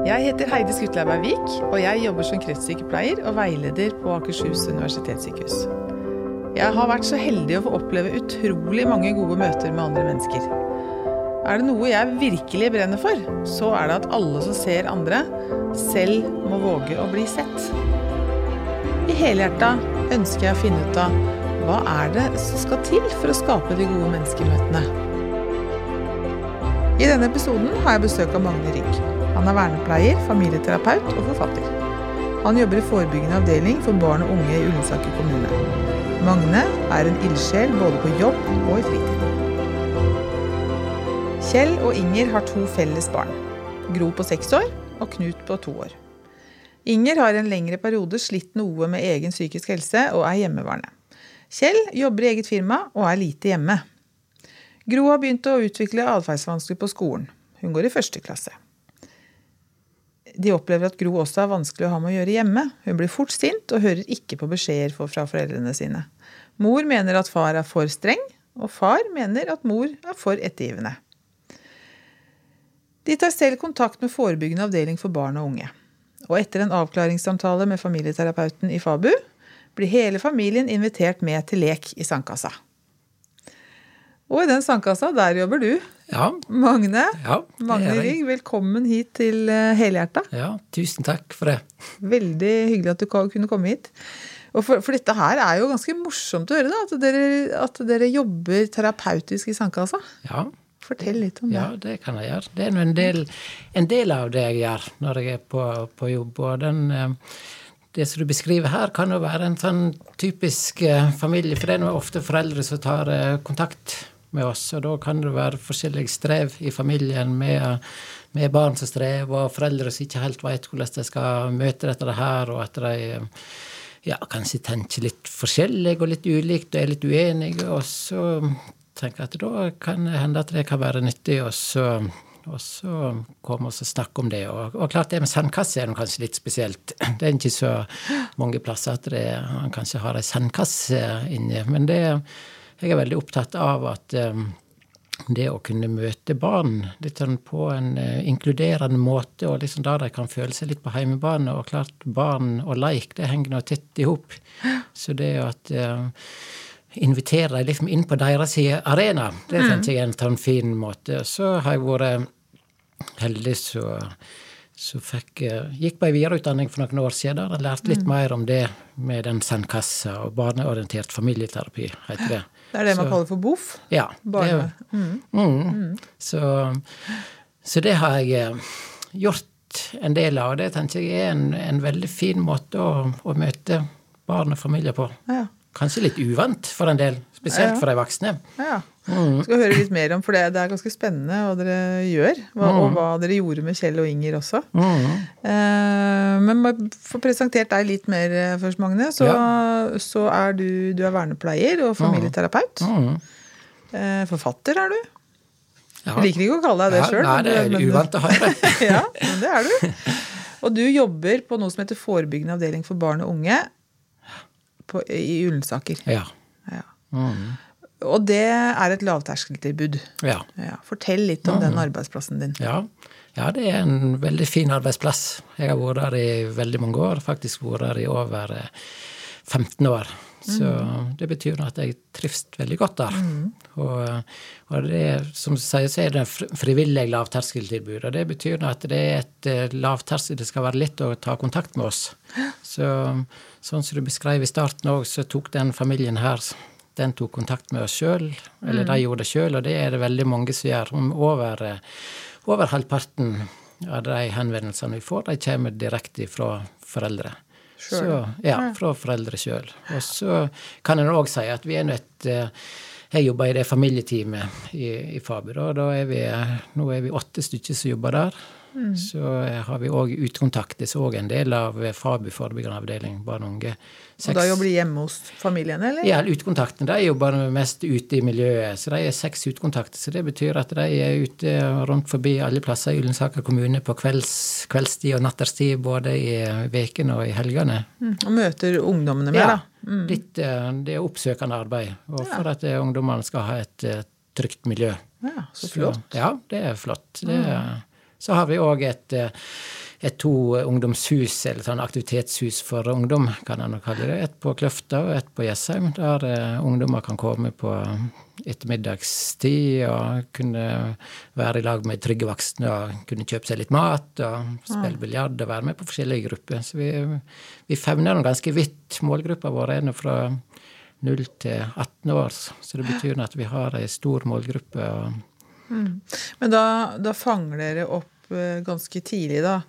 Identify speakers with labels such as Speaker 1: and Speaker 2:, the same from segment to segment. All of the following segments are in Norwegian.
Speaker 1: Jeg heter Heidi Skutleiberg Vik, og jeg jobber som kreftsykepleier og veileder på Akershus universitetssykehus. Jeg har vært så heldig å få oppleve utrolig mange gode møter med andre mennesker. Er det noe jeg virkelig brenner for, så er det at alle som ser andre, selv må våge å bli sett. I helhjerta ønsker jeg å finne ut av hva er det som skal til for å skape de gode menneskemøtene. I denne episoden har jeg besøk av Magne Rygg. Han er vernepleier, familieterapeut og forfatter. Han jobber i forebyggende avdeling for barn og unge i Ullensaker kommune. Magne er en ildsjel både på jobb og i fritiden. Kjell og Inger har to felles barn. Gro på seks år og Knut på to år. Inger har en lengre periode slitt noe med egen psykisk helse og er hjemmeværende. Kjell jobber i eget firma og er lite hjemme. Gro har begynt å utvikle atferdsvansker på skolen. Hun går i første klasse. De opplever at Gro også er vanskelig å ha med å gjøre hjemme. Hun blir fort sint og hører ikke på beskjeder fra foreldrene sine. Mor mener at far er for streng, og far mener at mor er for ettergivende. De tar selv kontakt med forebyggende avdeling for barn og unge. Og etter en avklaringssamtale med familieterapeuten i Fabu blir hele familien invitert med til lek i sandkassa. Og i den sandkassa, der jobber du.
Speaker 2: Ja.
Speaker 1: Magne.
Speaker 2: Ja,
Speaker 1: Magne Rigg, velkommen hit til eh, Helhjerta.
Speaker 2: Ja, tusen takk for det.
Speaker 1: Veldig hyggelig at du kunne komme hit. Og for, for dette her er jo ganske morsomt å høre, da, at dere, at dere jobber terapeutisk i sandkassa.
Speaker 2: Ja.
Speaker 1: Fortell litt om det.
Speaker 2: Ja, det kan jeg gjøre. Det er en del, en del av det jeg gjør når jeg er på, på jobb. Og den, eh, det som du beskriver her, kan jo være en sånn typisk eh, familie. For det er ofte foreldre som tar kontakt med oss. Og da kan det være forskjellig strev i familien med, med barn som strever, og foreldre som ikke helt vet hvordan de skal møte dette her, og at de ja, kanskje tenker litt forskjellig og litt ulikt og er litt uenige. Og så tenker jeg at da kan det hende at det kan være nyttig. og så og så komme og snakke om det. Og, og, klart det med sandkasse er kanskje litt spesielt. Det er ikke så mange plasser at man kanskje har ei sandkasse inni. Men det, jeg er veldig opptatt av at um, det å kunne møte barn litt sånn på en uh, inkluderende måte, og liksom da de kan føle seg litt på heimebane. Og klart, barn og leik, det henger nå tett i hop. Så det at uh, invitere dem liksom inn på deres arena, det mm. tenker jeg er en sånn fin måte. Så har jeg vært heldig så så fikk, gikk på ei videreutdanning for noen år siden og lærte litt mm. mer om det med den sandkassa og barneorientert familieterapi, heter det.
Speaker 1: Det er det så, man kaller for BOF?
Speaker 2: Ja. Det, mm. Mm. Så, så, det har jeg eh, gjort en del av, og det tenker jeg er en, en veldig fin måte å, å, møte barn og familier på. Ja. Kanskje litt uvant for en del, spesielt ja. for de voksne.
Speaker 1: Ja. Mm. Skal høre litt mer om, for det, det er ganske spennende hva dere gjør. Hva, mm. Og hva dere gjorde med Kjell og Inger også. Mm. Eh, men få presentert deg litt mer eh, først, Magne. Så, ja. så er du, du er vernepleier og familieterapeut. Mm. Mm. Eh, forfatter er du. Ja. Jeg liker ikke å kalle deg det ja, sjøl.
Speaker 2: Nei, det er men, uvant å høre.
Speaker 1: ja, men det er du. Og du jobber på noe som heter forebyggende avdeling for barn og unge på, i Ullensaker.
Speaker 2: Ja. ja. Mm.
Speaker 1: Og det er et lavterskeltilbud.
Speaker 2: Ja.
Speaker 1: ja. Fortell litt om mm. den arbeidsplassen din.
Speaker 2: Ja. ja. det er en veldig fin arbeidsplass. Jeg har vært der i veldig mange år. Faktisk vært der i over 15 eh, år. Så mm. det betyr at jeg trives veldig godt der. Mm. Og, og, det, som du sier, så er det frivillig lavterskeltilbud. Og det betyr at det er et eh, lavterskel Det skal være lett å ta kontakt med oss. Så sånn som du beskrev i starten òg, så tok den familien her den tok kontakt med oss sjøl, eller de mm. gjorde det sjøl, og det er det veldig mange som gjør. Over, over halvparten av de henvendelsene vi får, de kommer direkte fra foreldre. Så, ja, fra foreldre sjøl. Og så kan en òg si at vi er nødt eh, jeg jobber i det familieteamet i, i Faber. Og da er vi, nå er vi åtte stykker som jobber der. Mm. Så har vi òg utkontaktes er òg en del av FABU forebyggende avdeling barn og unge.
Speaker 1: Seks, og da jobber de hjemme hos familiene, eller?
Speaker 2: Ja, utkontakten. De jobber mest ute i miljøet. Så de er seks utkontakter. Så det betyr at de er ute rundt forbi alle plasser i Ullensaker kommune på kvelds, kveldstid og natterstid, både i ukene og i helgene.
Speaker 1: Mm. Og møter ungdommene mer, ja,
Speaker 2: da? Mm. Litt, eh, det er oppsøkende arbeid. Og for ja. at ungdommene skal ha et trygt miljø.
Speaker 1: Ja, så flott.
Speaker 2: Så, ja, det er flott. Det er, mm. Så har vi òg et, eh, er to ungdomshus, eller sånn aktivitetshus for ungdom, kan en kalle det. Et på Kløfta og et på Jessheim, der uh, ungdommer kan komme på ettermiddagstid og kunne være i lag med trygge voksne og kunne kjøpe seg litt mat og spille biljard og være med på forskjellige grupper. Så vi, vi fevner den ganske vidt. Målgruppa vår er nå fra 0 til 18 år, så det betyr at vi har ei stor målgruppe.
Speaker 1: Mm. Men da, da fanger dere opp Eh, ganske tidlig, da.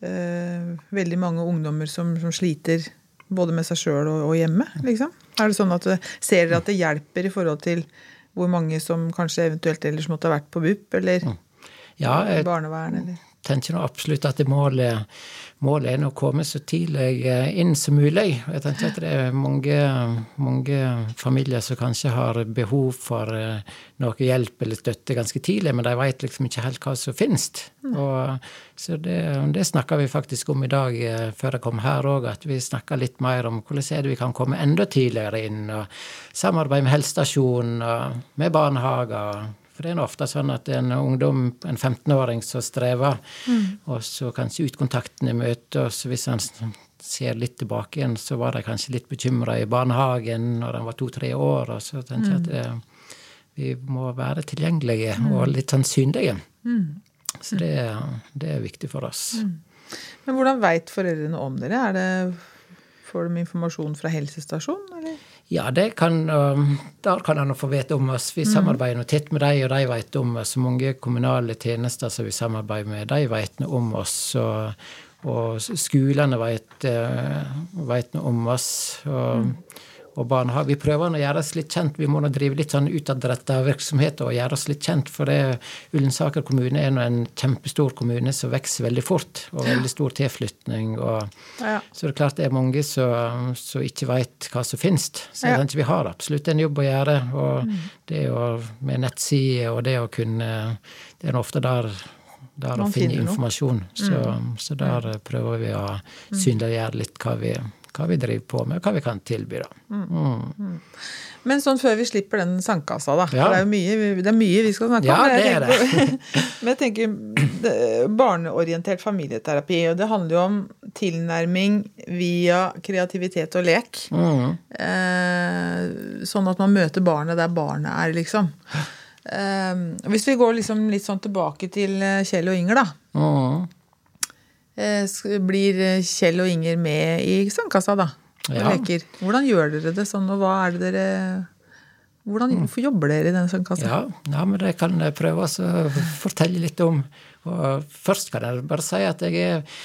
Speaker 1: Eh, veldig mange ungdommer som, som sliter både med seg sjøl og, og, hjemme, liksom. Er det sånn at eh, Ser dere at det hjelper i forhold til hvor mange som kanskje eventuelt ellers måtte ha vært på BUP eller mm. ja, barnevern? eller?
Speaker 2: tenker absolutt at det målet, målet er å komme så tidlig eh, inn som mulig. Jeg tenker at det er mange, mange familier som kanskje har behov for eh, noe hjelp eller støtte ganske tidlig, men de vet liksom ikke helt hva som finnes. Mm. Og, så det, det snakka vi faktisk om i dag eh, før jeg kom her òg, at vi snakka litt mer om hvordan er det vi kan komme enda tidligere inn. og Samarbeide med helsestasjonen med barnehager for det er ofte sånn at en ungdom, en 15-åring som strever, mm. og så kanskje utkontakten i møtet, og så Hvis han ser litt tilbake igjen, så var de kanskje litt bekymra i barnehagen når han var to-tre år. Og så tenker jeg mm. at det, vi må være tilgjengelige mm. og litt sånn synlige. Mm. Så det, det, er viktig for oss. Mm.
Speaker 1: Men hvordan veit foreldrene om dere? Er det, får de informasjon fra helsestasjonen, eller?
Speaker 2: Ja, det kan, um, der kan han få vite om oss. Vi mm. samarbeider nå tett med dem, og de vet om oss. Mange kommunale tjenester som vi samarbeider med, de vet noe om oss. Og, og skolene vet, uh, vet noe om oss. Og, mm og barnehage. Vi prøver å gjøre oss litt kjent. Vi må nå drive litt sånn utadretta virksomhet og gjøre oss litt kjent. For det, Ullensaker kommune er nå en kjempestor kommune som vokser veldig fort. Og veldig stor tilflytning. Og, ja. Så det er klart det er mange som, som ikke veit hva som finnes. Så ja. vi har absolutt en jobb å gjøre. Og mm. det å, med nettsider og det å kunne Det er ofte der der å finne informasjon. Så, mm. så, der prøver vi å mm. synliggjøre litt hva vi, hva vi driver på med, hva vi kan tilby. da. Mm. Mm.
Speaker 1: Men sånn før vi slipper den sandkassa, da. Ja. Det, er mye, det, er mye, vi skal snakke
Speaker 2: ja,
Speaker 1: om.
Speaker 2: Men jeg, det
Speaker 1: tenker, men jeg tenker barneorientert familieterapi, og det handler jo om tilnærming via kreativitet og lek. Mm. Eh, sånn at man møter barnet der barnet er, liksom. Eh, hvis vi går liksom litt sånn tilbake til eh, Kjell og Inger, da. Mm. Eh, blir eh, Kjell og Inger med i Sandkassa, da? Ja. leker. Hvordan gjør dere det sånn, og hva er det dere hvordan, Hvorfor jobber dere i den sandkassa?
Speaker 2: Ja, ja, men det kan jeg prøve å fortelle litt om. Og først kan jeg bare si at jeg er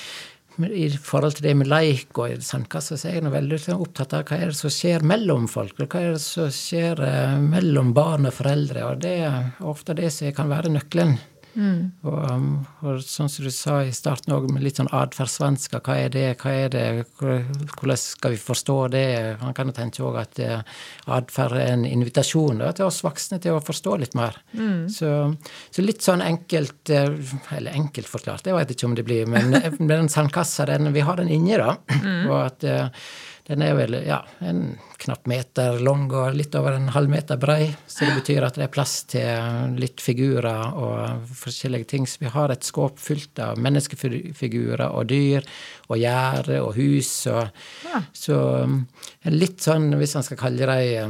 Speaker 2: i forhold til det med leik og i sandkassa, så er jeg veldig opptatt av hva er det som skjer mellom folk. Hva er det som skjer eh, mellom barn og foreldre. Og det er ofte det som kan være nøkkelen Mm. Og, um, og, sånn som du sa i starten òg, med litt sånn atferdssvensker. Hva er det? Hva er det? Hvordan skal vi forstå det? Man kan jo tenke òg at eh, atferd er en invitasjon da, til oss voksne til å forstå litt mer. Mm. Så, så, litt sånn enkelt eh, Eller enkelt forklart, det vet jeg ikke om det blir, men med den sandkassa, den, vi har den inni, da. Mm. Og at eh, den er vel ja, en knapp meter lang og litt over en halv meter brei. Så det betyr at det er plass til litt figurer og forskjellige ting. Så vi har et skåp fullt av menneskefigurer og dyr og gjerde og hus. Og, ja. Så litt sånn, hvis man skal kalle det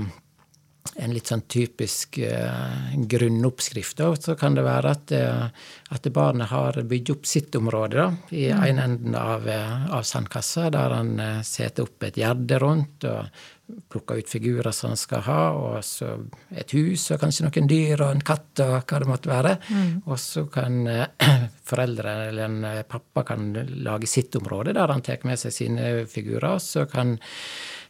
Speaker 2: en litt sånn typisk eh, grunnoppskrift. Da. Så kan det være at, uh, at barnet har bygd opp sitt område da, i mm. en enden av, uh, av sandkassa, der han uh, setter opp et gjerde rundt og plukker ut figurer som han skal ha, og så et hus og kanskje noen dyr og en katt og hva det måtte være. Mm. Og så kan foreldre eller en pappa kan lage sitt område der han tar med seg sine figurer, og så kan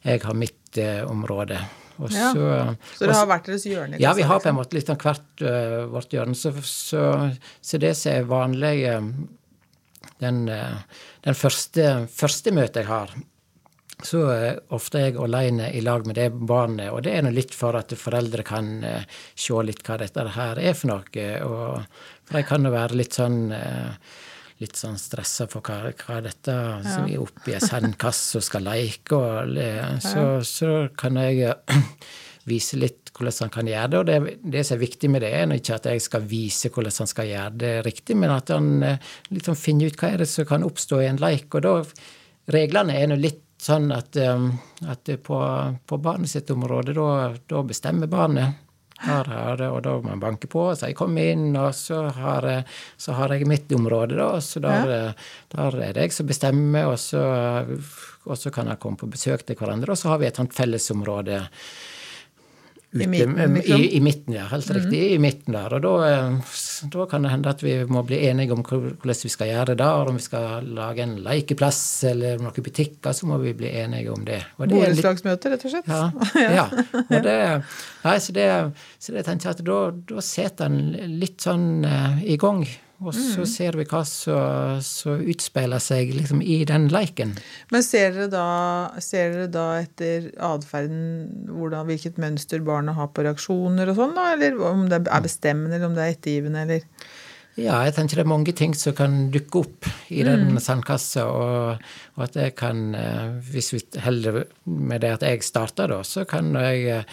Speaker 2: jeg ha mitt område.
Speaker 1: Og ja. så, så det har vært deres hjørne?
Speaker 2: Ja, vi har på en måte litt av hvert uh, vårt hjørne. Så, så, så, det som er vanlig Den, uh, den første, første, møtet jeg har, så er ofte jeg alene i lag med det barnet. Og det er nå litt for at foreldre kan uh, se litt hva dette her er for noe. Og, for jeg kan jo være litt sånn litt sånn stressa for hva, hva er dette som er oppi ei sandkasse og skal leke, og så, så, kan jeg vise litt hvordan han kan gjøre det. Og det, det som er viktig med det, er ikke at jeg skal vise hvordan han skal gjøre det riktig, men at han liksom finner ut hva er det som kan oppstå i en leik. Og da Reglene er nå litt sånn at, at på, på barnet sitt område, da, da bestemmer barnet her, her, og da må man banke på og si 'kom inn', og så har, så har jeg mitt område, da. Så der, ja. der er det jeg som bestemmer, og så, og så kan jeg komme på besøk til hverandre, og så har vi et sånt fellesområde Ute, I, midten, liksom? i, I, midten, ja. Helt riktig. Mm. I midten der. Og da, eh, da, kan det hende at vi må bli enige om hvordan vi skal gjøre det der. Om vi skal lage en lekeplass eller noen butikker, så må vi bli enige om det.
Speaker 1: Borettslagsmøte, rett og slett?
Speaker 2: Ja. ja. Og det, nei, så, det, så det tenker jeg at da, da setter en litt sånn uh, i gang og så mm. ser vi hva som utspeiler seg liksom, i den leiken.
Speaker 1: Men ser dere da, ser dere da etter atferden hvilket mønster barna har på reaksjoner og sånn, da? Eller om det er bestemmende, eller om det er ettergivende, eller?
Speaker 2: Ja, jeg tenker det er mange ting som kan dukke opp i den mm. sandkassa. Og, og, at jeg kan, eh, hvis vi heller med det at jeg starter, da, så kan jeg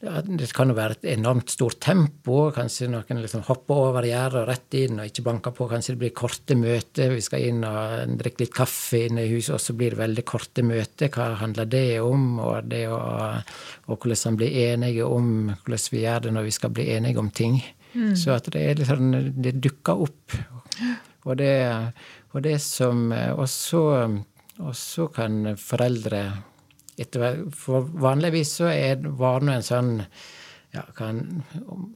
Speaker 2: ja, det kan jo være et enormt stort tempo. Kanskje noen liksom hopper over gjerdet og rett inn og ikke banker på. Kanskje det blir korte møter. Vi skal inn og drikke litt kaffe inne i huset, og så blir det veldig korte møter. Hva handler det om? Og, det å, og hvordan man blir enige om hvordan vi gjør det når vi skal bli enige om ting. Mm. Så at det er litt sånn Det dukker opp. Og det, og det som Og så kan foreldre etter, For vanligvis så er, var det en sånn ja, kan,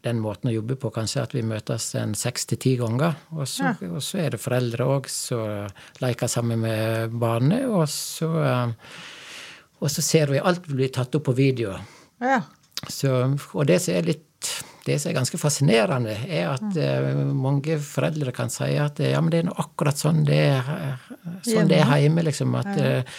Speaker 2: Den måten å jobbe på kanskje at vi møtes en seks til ti ganger. Og så, ja. og så, er det foreldre òg som leker sammen med barnet. Og så, og så ser vi alt blir tatt opp på video. Ja. Så, og det som er litt det som er ganske fascinerende, er at uh, mange foreldre kan si at ja, men det er akkurat sånn det er, sånn det er hjemme. liksom, At uh,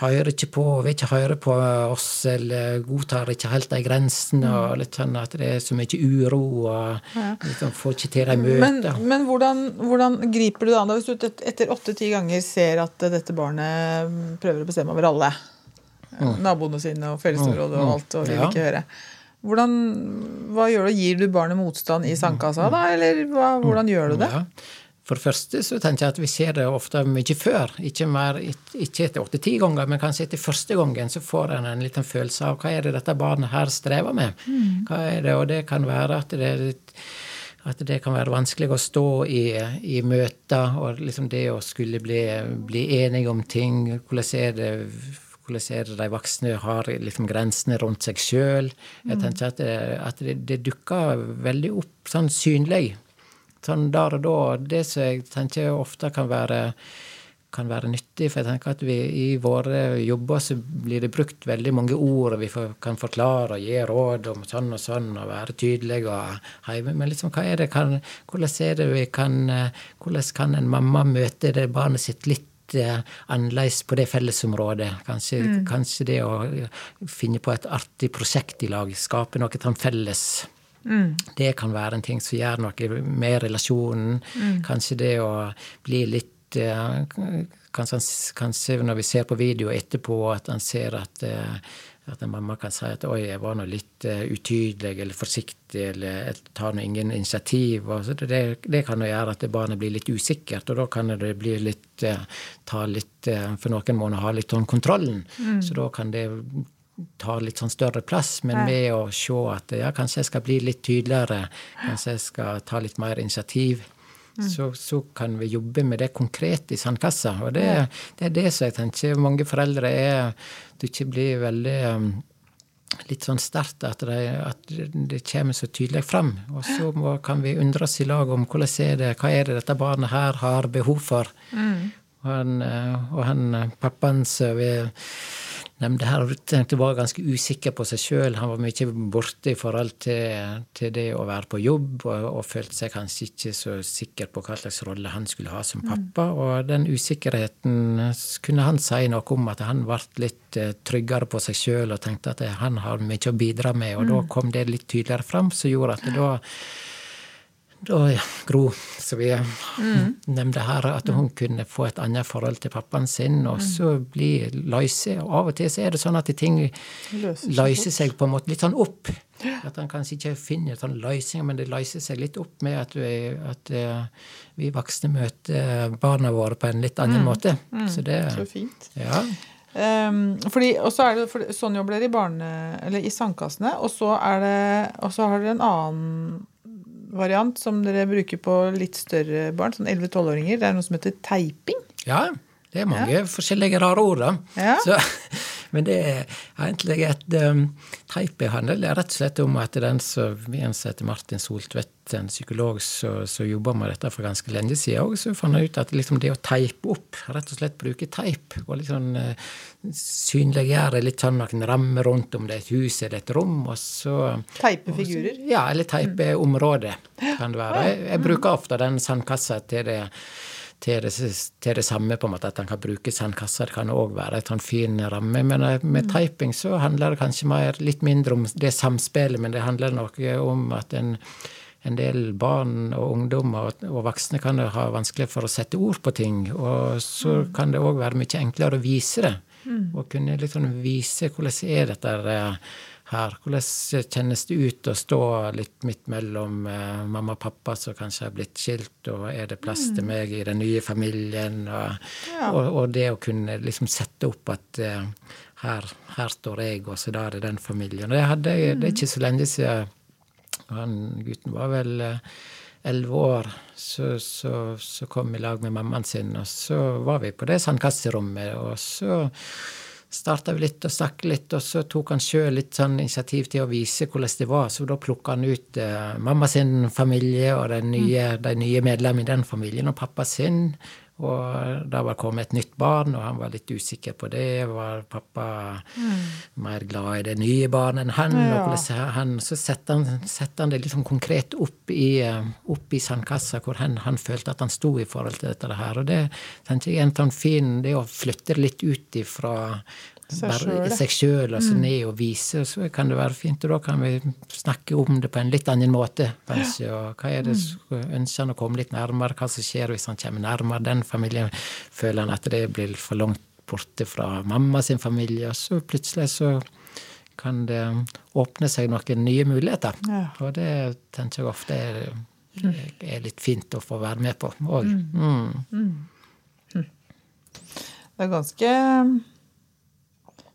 Speaker 2: hører ikke på, vil ikke høre på oss, eller godtar ikke helt de grensene. Mm. og litt sånn At det er så mye uro, og ja. liksom, får ikke til de møtene.
Speaker 1: Men, men hvordan, hvordan, griper du det an hvis du etter åtte-ti ganger ser at dette barnet prøver å bestemme over alle? Mm. Naboene sine og fellesområdet og mm. alt, og vil ja. ikke høre. Hvordan, hva gjør du? Gir du barnet motstand i sandkassa, da, eller hva, hvordan gjør du det? Ja.
Speaker 2: For det første så tenker jeg at vi ser det ofte mye før. Ikke, mer, ikke etter åtte-ti ganger, men kanskje etter første gangen så får en en liten følelse av hva er det dette barnet her strever med. Mm. Hva er det, Og det kan være at det, at det kan være vanskelig å stå i, i møter, og liksom det å skulle bli, bli enige om ting. Hvordan er det hvordan er det de voksne har liksom grensene rundt seg sjøl. Jeg mm. tenker at, det, at det, det dukker veldig opp sånn synlig sånn der og da. Det som jeg tenker ofte kan være, kan være nyttig. For jeg tenker at vi i våre jobber så blir det brukt veldig mange ord, og vi kan forklare og gi råd om sånn og sånn, og være tydelige og heime. Men liksom, hva er det, kan, hvordan er det vi kan Hvordan kan en mamma møte det barnet sitt litt eh, annerledes på det fellesområdet. Kanskje, mm. kanskje, det å finne på et artig prosjekt i lag, skape noe sånn felles. Mm. Det kan være en ting som gjør noe med relasjonen. Mm. Kanskje det å bli litt eh, kanskje, kanskje, når vi ser på video etterpå, at han ser at, eh, at en mamma kan si at 'oi, jeg var nå litt uh, utydelig eller forsiktig', eller 'jeg tar nå ingen initiativ'. Og det, det, kan jo gjøre at barnet blir litt usikkert, og da kan det bli litt uh, ta litt uh, For noen må ha litt sånn kontrollen. Mm. Så da kan det tar litt sånn større plass, men med å se at ja, kanskje jeg skal bli litt tydeligere, kanskje jeg skal ta litt mer initiativ. Mm. Så, så, kan vi jobbe med det konkret i sandkassa. Og det, det, er det som jeg tenker mange foreldre er Du ikke blir veldig um, litt sånn sterkt at, de, at det kommer så tydelig fram. Og så må, kan vi undre oss i lag om hvordan er det, hva er det dette barnet her har behov for. Mm. Og han, eh, og han eh, pappaen som vi nevnte her, var ganske usikker på seg sjøl. Han var mye borte i forhold til, til, det å være på jobb, og, og, følte seg kanskje ikke så sikker på hva slags rolle han skulle ha som pappa. Mm. Og den usikkerheten kunne han si noe om, at han ble litt eh, tryggere på seg sjøl og tenkte at han har mye å bidra med, og mm. da kom det litt tydeligere fram, som gjorde at det da da Gro, som vi mm. nevnte her, at hun kunne få et annet forhold til pappaen sin, og mm. så bli løse. Og av og til så er det sånn at ting løser seg på en måte litt sånn opp. At han kanskje ikke finner sånn løsninger, men det løser seg litt opp med at, vi, at uh, vi voksne møter barna våre på en litt annen mm. måte.
Speaker 1: Mm. Så det Så fint.
Speaker 2: Ja.
Speaker 1: Um, fordi, og så er det, for, Sånn jobber dere i barne, eller i sandkassene. Og så, er det, og så har dere en annen variant som dere bruker på litt større barn, sånn 11-12-åringer. Det er noe som heter teiping.
Speaker 2: Ja, det er mange ja. forskjellige rare ord, da. Ja. Så, men det er egentlig et um, Det handler rett og slett om at den som vi ansetter Martin Soltvedt, en psykolog som jobba med dette for ganske lenge siden, og så fant han ut at liksom det å teipe opp, rett og slett bruke teip, og liksom uh, synliggjøre litt sånn noen rammer rundt om det er et hus eller et rom, og så
Speaker 1: Teipe figurer?
Speaker 2: Ja, eller teipe området, kan det være. Jeg, jeg bruker ofte den sandkassa til det til det, til det, samme, på en måte, at han kan bruke sandkasser. Det kan òg være et sånn fin ramme. Men eh, med mm. typing så handler det kanskje mer, litt mindre om det samspillet, men det handler noe om at en, en del barn og ungdommer og, og, voksne kan ha vanskelig for å sette ord på ting. Og så mm. kan det òg være mye enklere å vise det. å kunne kunne liksom vise hvordan er dette eh, her. Hvordan kjennes det ut å stå litt midt mellom eh, mamma og pappa som kanskje har blitt skilt, og er det plass til mm. meg i den nye familien? Og, ja. og, og det å kunne liksom sette opp at eh, her, her, står jeg, og så da er det den familien. Og det, hadde, det er ikke så lenge siden han gutten var vel eh, elleve år, så, så, så kom i lag med mammaen sin, og så var vi på det sandkasserommet, og så starta vi litt og snakket litt, og så tok han sjøl litt sånn initiativ til å vise hvordan det var. Så da plukka han ut eh, mamma sin familie og nye, mm. nye medlemmene i den familien, og pappa sin. Og da var det kommet et nytt barn, og han var litt usikker på det. Var pappa mm. mer glad i det nye barnet enn han? Ja. Og han så setter han, han, det liksom konkret opp i, eh, opp i sandkassa, hvor han, han, følte at han sto i forhold til dette her. Og det tenker jeg er en sånn fin Det å flytte litt ut ifra seg sjøl, altså mm. ned og vise, så kan det være fint. Og da kan vi snakke om det på en litt annen måte, kanskje. Og hva er det mm. ønsker han å komme litt nærmere? Hva som skjer hvis han kommer nærmere den familien? Føler han at det blir for langt borte fra mamma sin familie? Og så plutselig så kan det åpne seg noen nye muligheter. Ja. Og det tenker jeg ofte er, er, litt fint å få være med på òg. Mm. Mm.
Speaker 1: mm. Det er ganske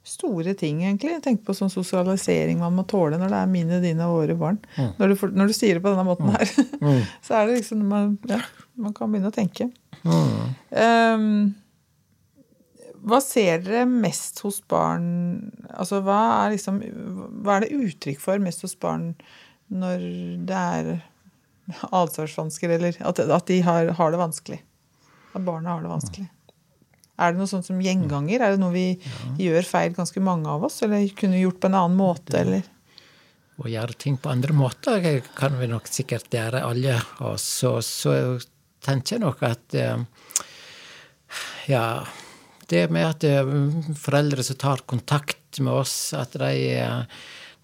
Speaker 1: store ting, egentlig. Tenk på sånn sosialisering man må tåle når det er mine, dine og våre barn. Mm. Når, du, når, du, sier det på denne måten her, mm. så er det liksom man, ja, man kan begynne å tenke. Mm. Um, hva ser dere mest hos barn Altså hva er liksom Hva er det uttrykk for mest hos barn når det er atferdsvansker, eller at, at de har, har, det vanskelig? At barna har det vanskelig? Er det noe sånt som gjenganger? Er det noe vi ja. gjør feil, ganske mange av oss? Eller kunne gjort på en annen måte, eller?
Speaker 2: Å gjøre ting på andre måter kan vi nok sikkert gjøre, alle. Og så, så tenker jeg nok at eh, Ja, det med at eh, foreldre som tar kontakt med oss, at de eh,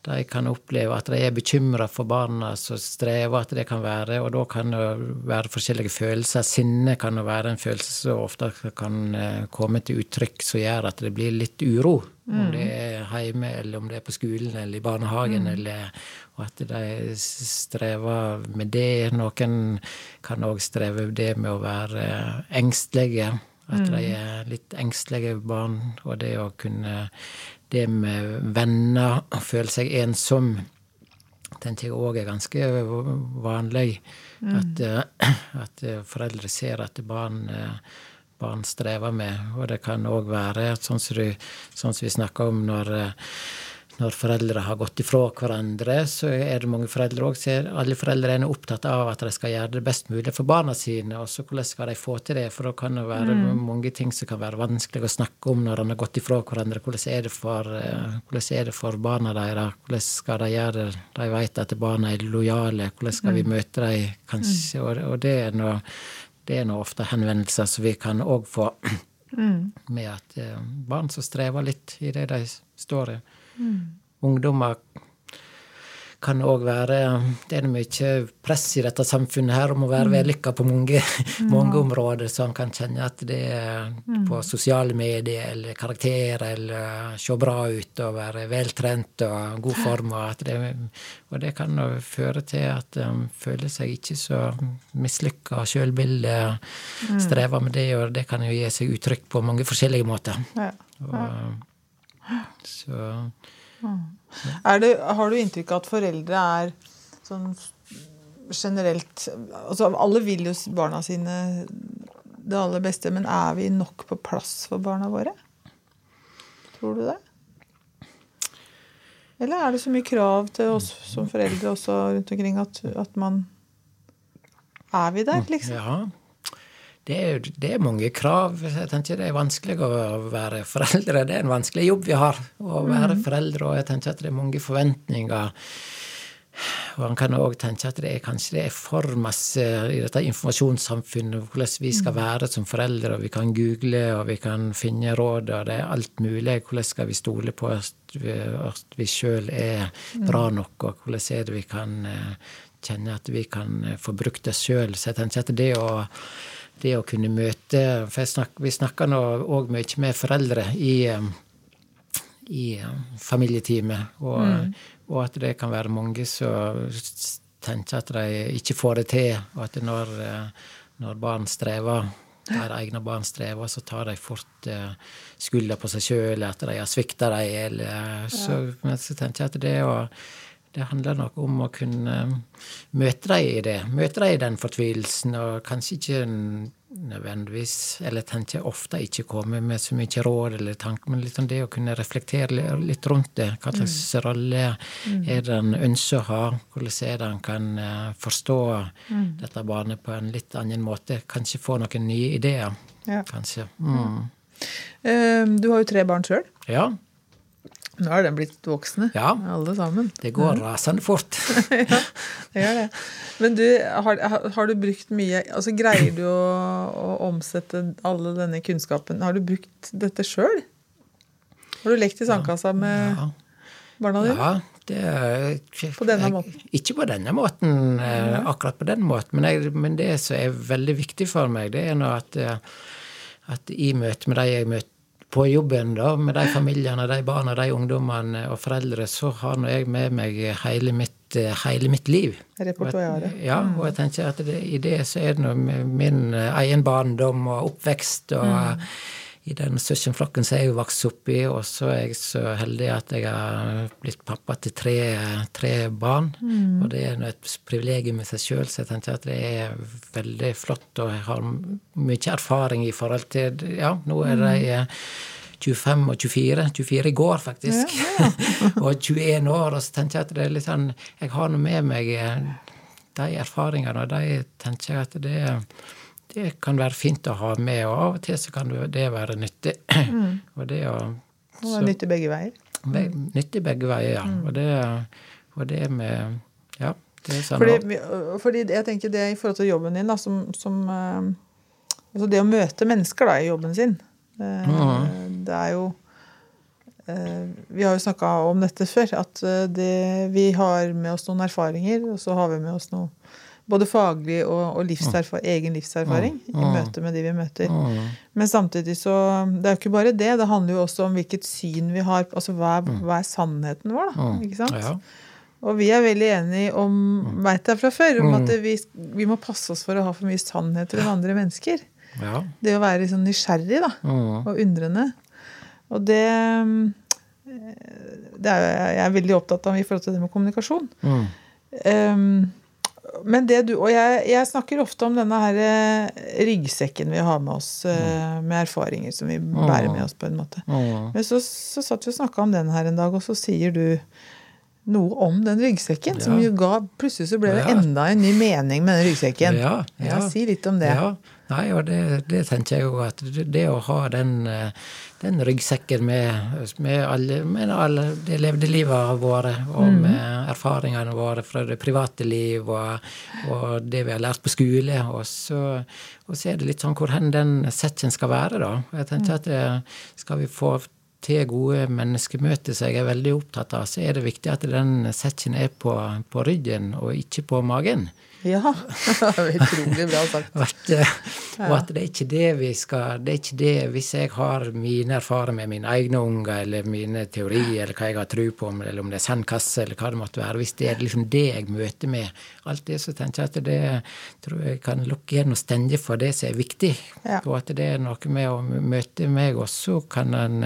Speaker 2: de kan oppleve at de er bekymra for barna som strever, at det kan være. Og da kan det være forskjellige følelser. Sinne kan være en følelse som ofte kan eh, komme til uttrykk som gjør at det blir litt uro. Mm. Om det er hjemme, eller om det er på skolen eller i barnehagen. Mm. Eller, og at de strever med det. Noen kan òg streve det med å være engstelige. At de mm. er litt engstelige barn. Og det å kunne det med venner, og føle seg ensom, tenker jeg òg er ganske vanlig. Mm. At, eh, at, foreldre ser at barn, eh, barn strever med. Og det kan òg være sånn som, du, sånn som vi snakker om når eh, når foreldre har gått ifra hverandre, så er det mange foreldre òg Alle foreldre er opptatt av at de skal gjøre det best mulig for barna sine. Og så hvordan skal de få til det? For da kan det være mm. mange ting som kan være vanskelig å snakke om når de har gått ifra hverandre. Hvordan er det for, eh, hvordan er det for barna deres? Hvordan skal de gjøre det? De vet at barna er lojale. Hvordan skal vi mm. møte dem? Kanskje? Mm. Og, og det er noe det er nå ofte henvendelser som vi kan òg få, mm. med at eh, barn som strever litt i det de står i. Mm. Ungdommer kan òg være Det er mye press i dette samfunnet her om å være vellykka på mange, mange områder, så en kan kjenne at det er på sosiale medier eller karakterer eller se bra ut og være veltrent og god form. Og, det, og det kan føre til at en føler seg ikke så mislykka sjølbilde, strever med det, og det kan jo gi seg uttrykk på mange forskjellige måter.
Speaker 1: Ja.
Speaker 2: Og, så
Speaker 1: Det, har du inntrykk av at foreldre er sånn generelt altså Alle vil jo barna sine det aller beste, men er vi nok på plass for barna våre? Tror du det? Eller er det så mye krav til oss som foreldre også rundt omkring at, at man Er vi der, liksom?
Speaker 2: Ja. Det er, det er, mange krav. Jeg tenker Det er vanskelig å være foreldre. Det er en vanskelig jobb vi har, å være mm. foreldre. Og jeg tenker at det er mange forventninger. Og han kan òg tenke at det er kanskje det er for masse i dette informasjonssamfunnet hvordan vi skal mm. være som foreldre. og Vi kan google og vi kan finne råd, og det er alt mulig. Hvordan skal vi stole på at vi, at vi sjøl er bra nok, og hvordan er det vi kan eh, kjenne at vi kan eh, få brukt det sjøl. Så jeg tenker at det å det å kunne møte For snakker, vi snakker nå òg mye med foreldre i, i familieteamet. Og, mm. og, at det kan være mange som tenker at de ikke får det til. Og at når, når barn strever, der egne barn strever, så tar de fort uh, skylda på seg sjøl, at de har svikta dem. Eller, så, men så tenker jeg at det å det handler nok om å kunne møte dem i det. Møte dem i den fortvilelsen, og kanskje ikke nødvendigvis Eller tenker ofte ikke komme med så mye råd eller tanker, men litt om det å kunne reflektere litt rundt det. Hva slags mm. rolle er det en ønsker å ha? Hvordan er det en kan eh, forstå mm. dette barnet på en litt annen måte? Kanskje få noen nye ideer. Ja. Kanskje. Mm.
Speaker 1: Um, du har jo tre barn sjøl.
Speaker 2: Ja.
Speaker 1: Nå er den blitt voksne,
Speaker 2: ja,
Speaker 1: alle sammen.
Speaker 2: Det går rasende fort.
Speaker 1: ja, det gjør det. Men du, har, har, du brukt mye altså Greier du å, å, omsette alle denne kunnskapen? Har du brukt dette sjøl? Har du lekt i sandkassa med ja. barna dine?
Speaker 2: Ja, det er,
Speaker 1: På denne måten?
Speaker 2: Ikke på denne måten, eh, akkurat på den måten. Men, jeg, men, det som er veldig viktig for meg, det er nå at, eh, at i møte med de jeg møter på jobben da, med de familiene, de barna, de ungdommene og foreldre, så har nå jeg med meg hele mitt, hele mitt liv.
Speaker 1: Repertoaret.
Speaker 2: Ja, og jeg tenker at det, i det så er det nå min egen barndom og oppvekst og mm. I den søskenflokken som jeg vokste vokst opp i, og så er jeg så heldig at jeg har blitt pappa til tre, tre barn. Mm. Og det er et privilegium i seg sjøl, så jeg tenker at det er veldig flott, og jeg har mye erfaring i forhold til Ja, nå er de mm. 25 og 24. 24 i går, faktisk. Ja, ja. og 21 år. Og så tenker jeg at det er litt sånn Jeg har nå med meg eh, de erfaringene, og de tenker jeg at det, det kan være fint å ha med, og av og til så kan det være nyttig. Mm.
Speaker 1: og det å så, nyttig begge veier.
Speaker 2: Be, nyttig begge veier, ja. Mm. Og, det, og det med Ja. Det er sånn
Speaker 1: fordi, fordi, jeg tenker det i forhold til jobben din, da, som, som uh, Altså det å møte mennesker da, i jobben sin Mm. Det er jo eh, Vi har jo snakka om dette før, at eh, det, vi har med oss noen erfaringer, og så har vi med oss noe både faglig og, og livserfar egen livserfaring mm. i møte med de vi møter. Mm. Men samtidig så Det er jo ikke bare det. Det handler jo også om hvilket syn vi har. altså Hva er, hva er sannheten vår, da? ikke sant? Ja. Og vi er veldig enige om, veit jeg fra før, om at vi, vi, må passe oss for å ha for mye sannheter om andre mennesker. Ja. Det å være liksom nysgjerrig da, mm. og undrende. Og det, det er jeg er veldig opptatt av i forhold til det med kommunikasjon. Mm. Um, men det du, Og jeg, jeg, snakker ofte om denne her eh, ryggsekken vi har med oss, uh, med erfaringer som vi bærer med oss. på en måte. Mm. Men så, så satt vi og snakka om den her en dag, og så sier du noe om den ryggsekken. Ja. Som jo ga Plutselig så ble det ja. enda en ny mening med den ryggsekken. Ja, ja. Si litt om det. Ja.
Speaker 2: Nei, og det, det tenker jeg òg, at det å ha den, eh, den ryggsekken med, med, alle, med alle det levde livet våre, og mm. med erfaringene våre fra det private liv, og, og, det vi har lært på skole, og så, og så er det litt sånn hvor hen den sekken skal være, da. Jeg tenker mm. at det, skal vi få til gode menneskemøter som jeg er veldig opptatt av, så er det viktig at den sekken er på, på ryggen og ikke på magen.
Speaker 1: Ja. Utrolig bra sagt.
Speaker 2: At, eh, og at det er ikke det vi skal Det er ikke det hvis jeg har mine erfaringer med mine egne unger, eller mine teorier, eller hva jeg har tro på, eller om det er sandkasse, eller hva det måtte være. Hvis det er liksom det jeg møter med alt det, så tenker jeg at det tror jeg kan lukke igjen og stenge for det som er viktig. Ja. Og at det er noe med å møte meg, og så kan en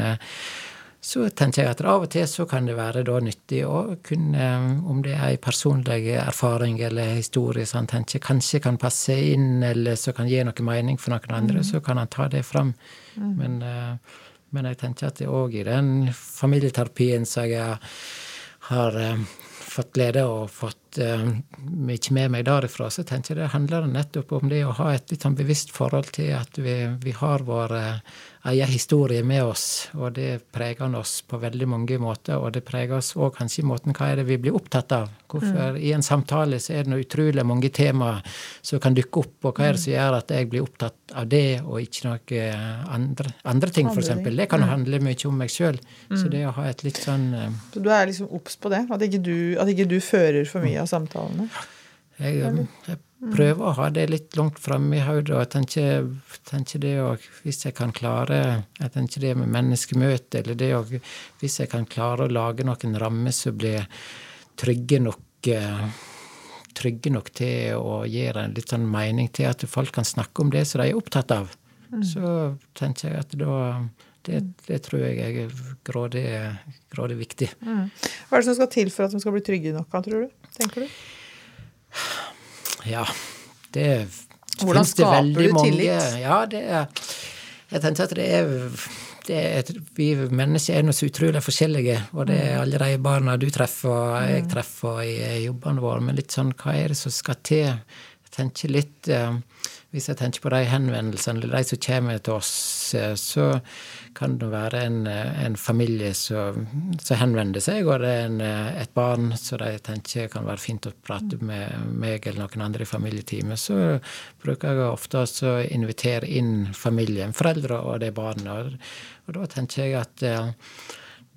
Speaker 2: så tenker jeg at av og til så kan det være da nyttig å kunne, om det er en personlig erfaring eller historie som han tenker kanskje kan passe inn, eller så kan gi noe mening for noen andre, mm. så kan han ta det fram. Mm. Men, eh, men, jeg tenker at det òg i den familieterapien som jeg har eh, fått glede og fått mye med meg derifra, så tenker jeg det handler nettopp om det å ha et litt sånn bevisst forhold til at vi, vi har vår uh, egen historie med oss, og det preger oss på veldig mange måter. Og det preger oss òg kanskje i måten hva er det vi blir opptatt av. Hvorfor mm. I en samtale så er det noe utrolig mange temaer som kan dukke opp, og hva er det som gjør at jeg blir opptatt av det, og ikke noe andre, andre ting, f.eks. Det kan mm. handle mye om meg sjøl. Mm. Så det å ha et litt sånn uh,
Speaker 1: Så du er liksom obs på det? At ikke, du, at ikke du fører for mye av samtalene?
Speaker 2: Jeg, jeg prøve å ha det litt langt framme i hodet. Og jeg tenker, tenker det òg Hvis jeg kan klare jeg tenker det med menneskemøte, eller det òg Hvis jeg kan klare å lage noen rammer som blir trygge nok eh, trygge nok til å gi en litt sånn mening til at folk kan snakke om det som de er opptatt av, mm. så tenker jeg at da det, det, tror jeg er grådig, grådig viktig. Mm.
Speaker 1: Hva er det som skal til for at de skal bli trygge nok, tror du? Tenker du?
Speaker 2: Ja, det
Speaker 1: Hvordan skaper du tillit?
Speaker 2: Ja, det er Jeg tenkte at det er, det er Vi mennesker er nå så utrolig forskjellige, og det er mm. alle de barna du treffer, og jeg mm. treffer i jobbene våre, men litt sånn hva er det som skal til? Jeg tenker litt eh, hvis jeg tenker på de henvendelsene, eller de som kommer til oss, eh, så kan det være en, eh, en familie som, som, henvender seg, og det er en, eh, et barn som de tenker kan være fint å prate med meg eller noen andre i familieteamet. Så bruker jeg ofte å invitere inn familien, foreldre og det barnet. Og, og da tenker jeg at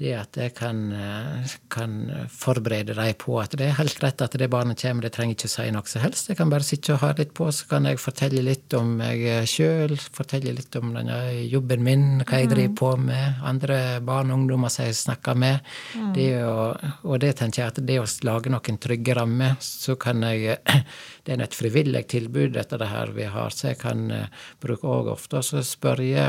Speaker 2: det at jeg kan, eh, kan, forberede dem på at det er helt greit at det barnet kommer, det trenger ikke å si noe som helst. Jeg kan bare sitte og ha litt på, så kan jeg fortelle litt om meg sjøl, fortelle litt om denne jobben min, hva jeg driver på med, andre barn og ungdommer som jeg snakker med. Mm. Det å, og det tenker jeg at det å lage noen trygge rammer, så kan jeg Det er et frivillig tilbud, dette det her vi har, så jeg kan uh, bruke òg ofte å spørre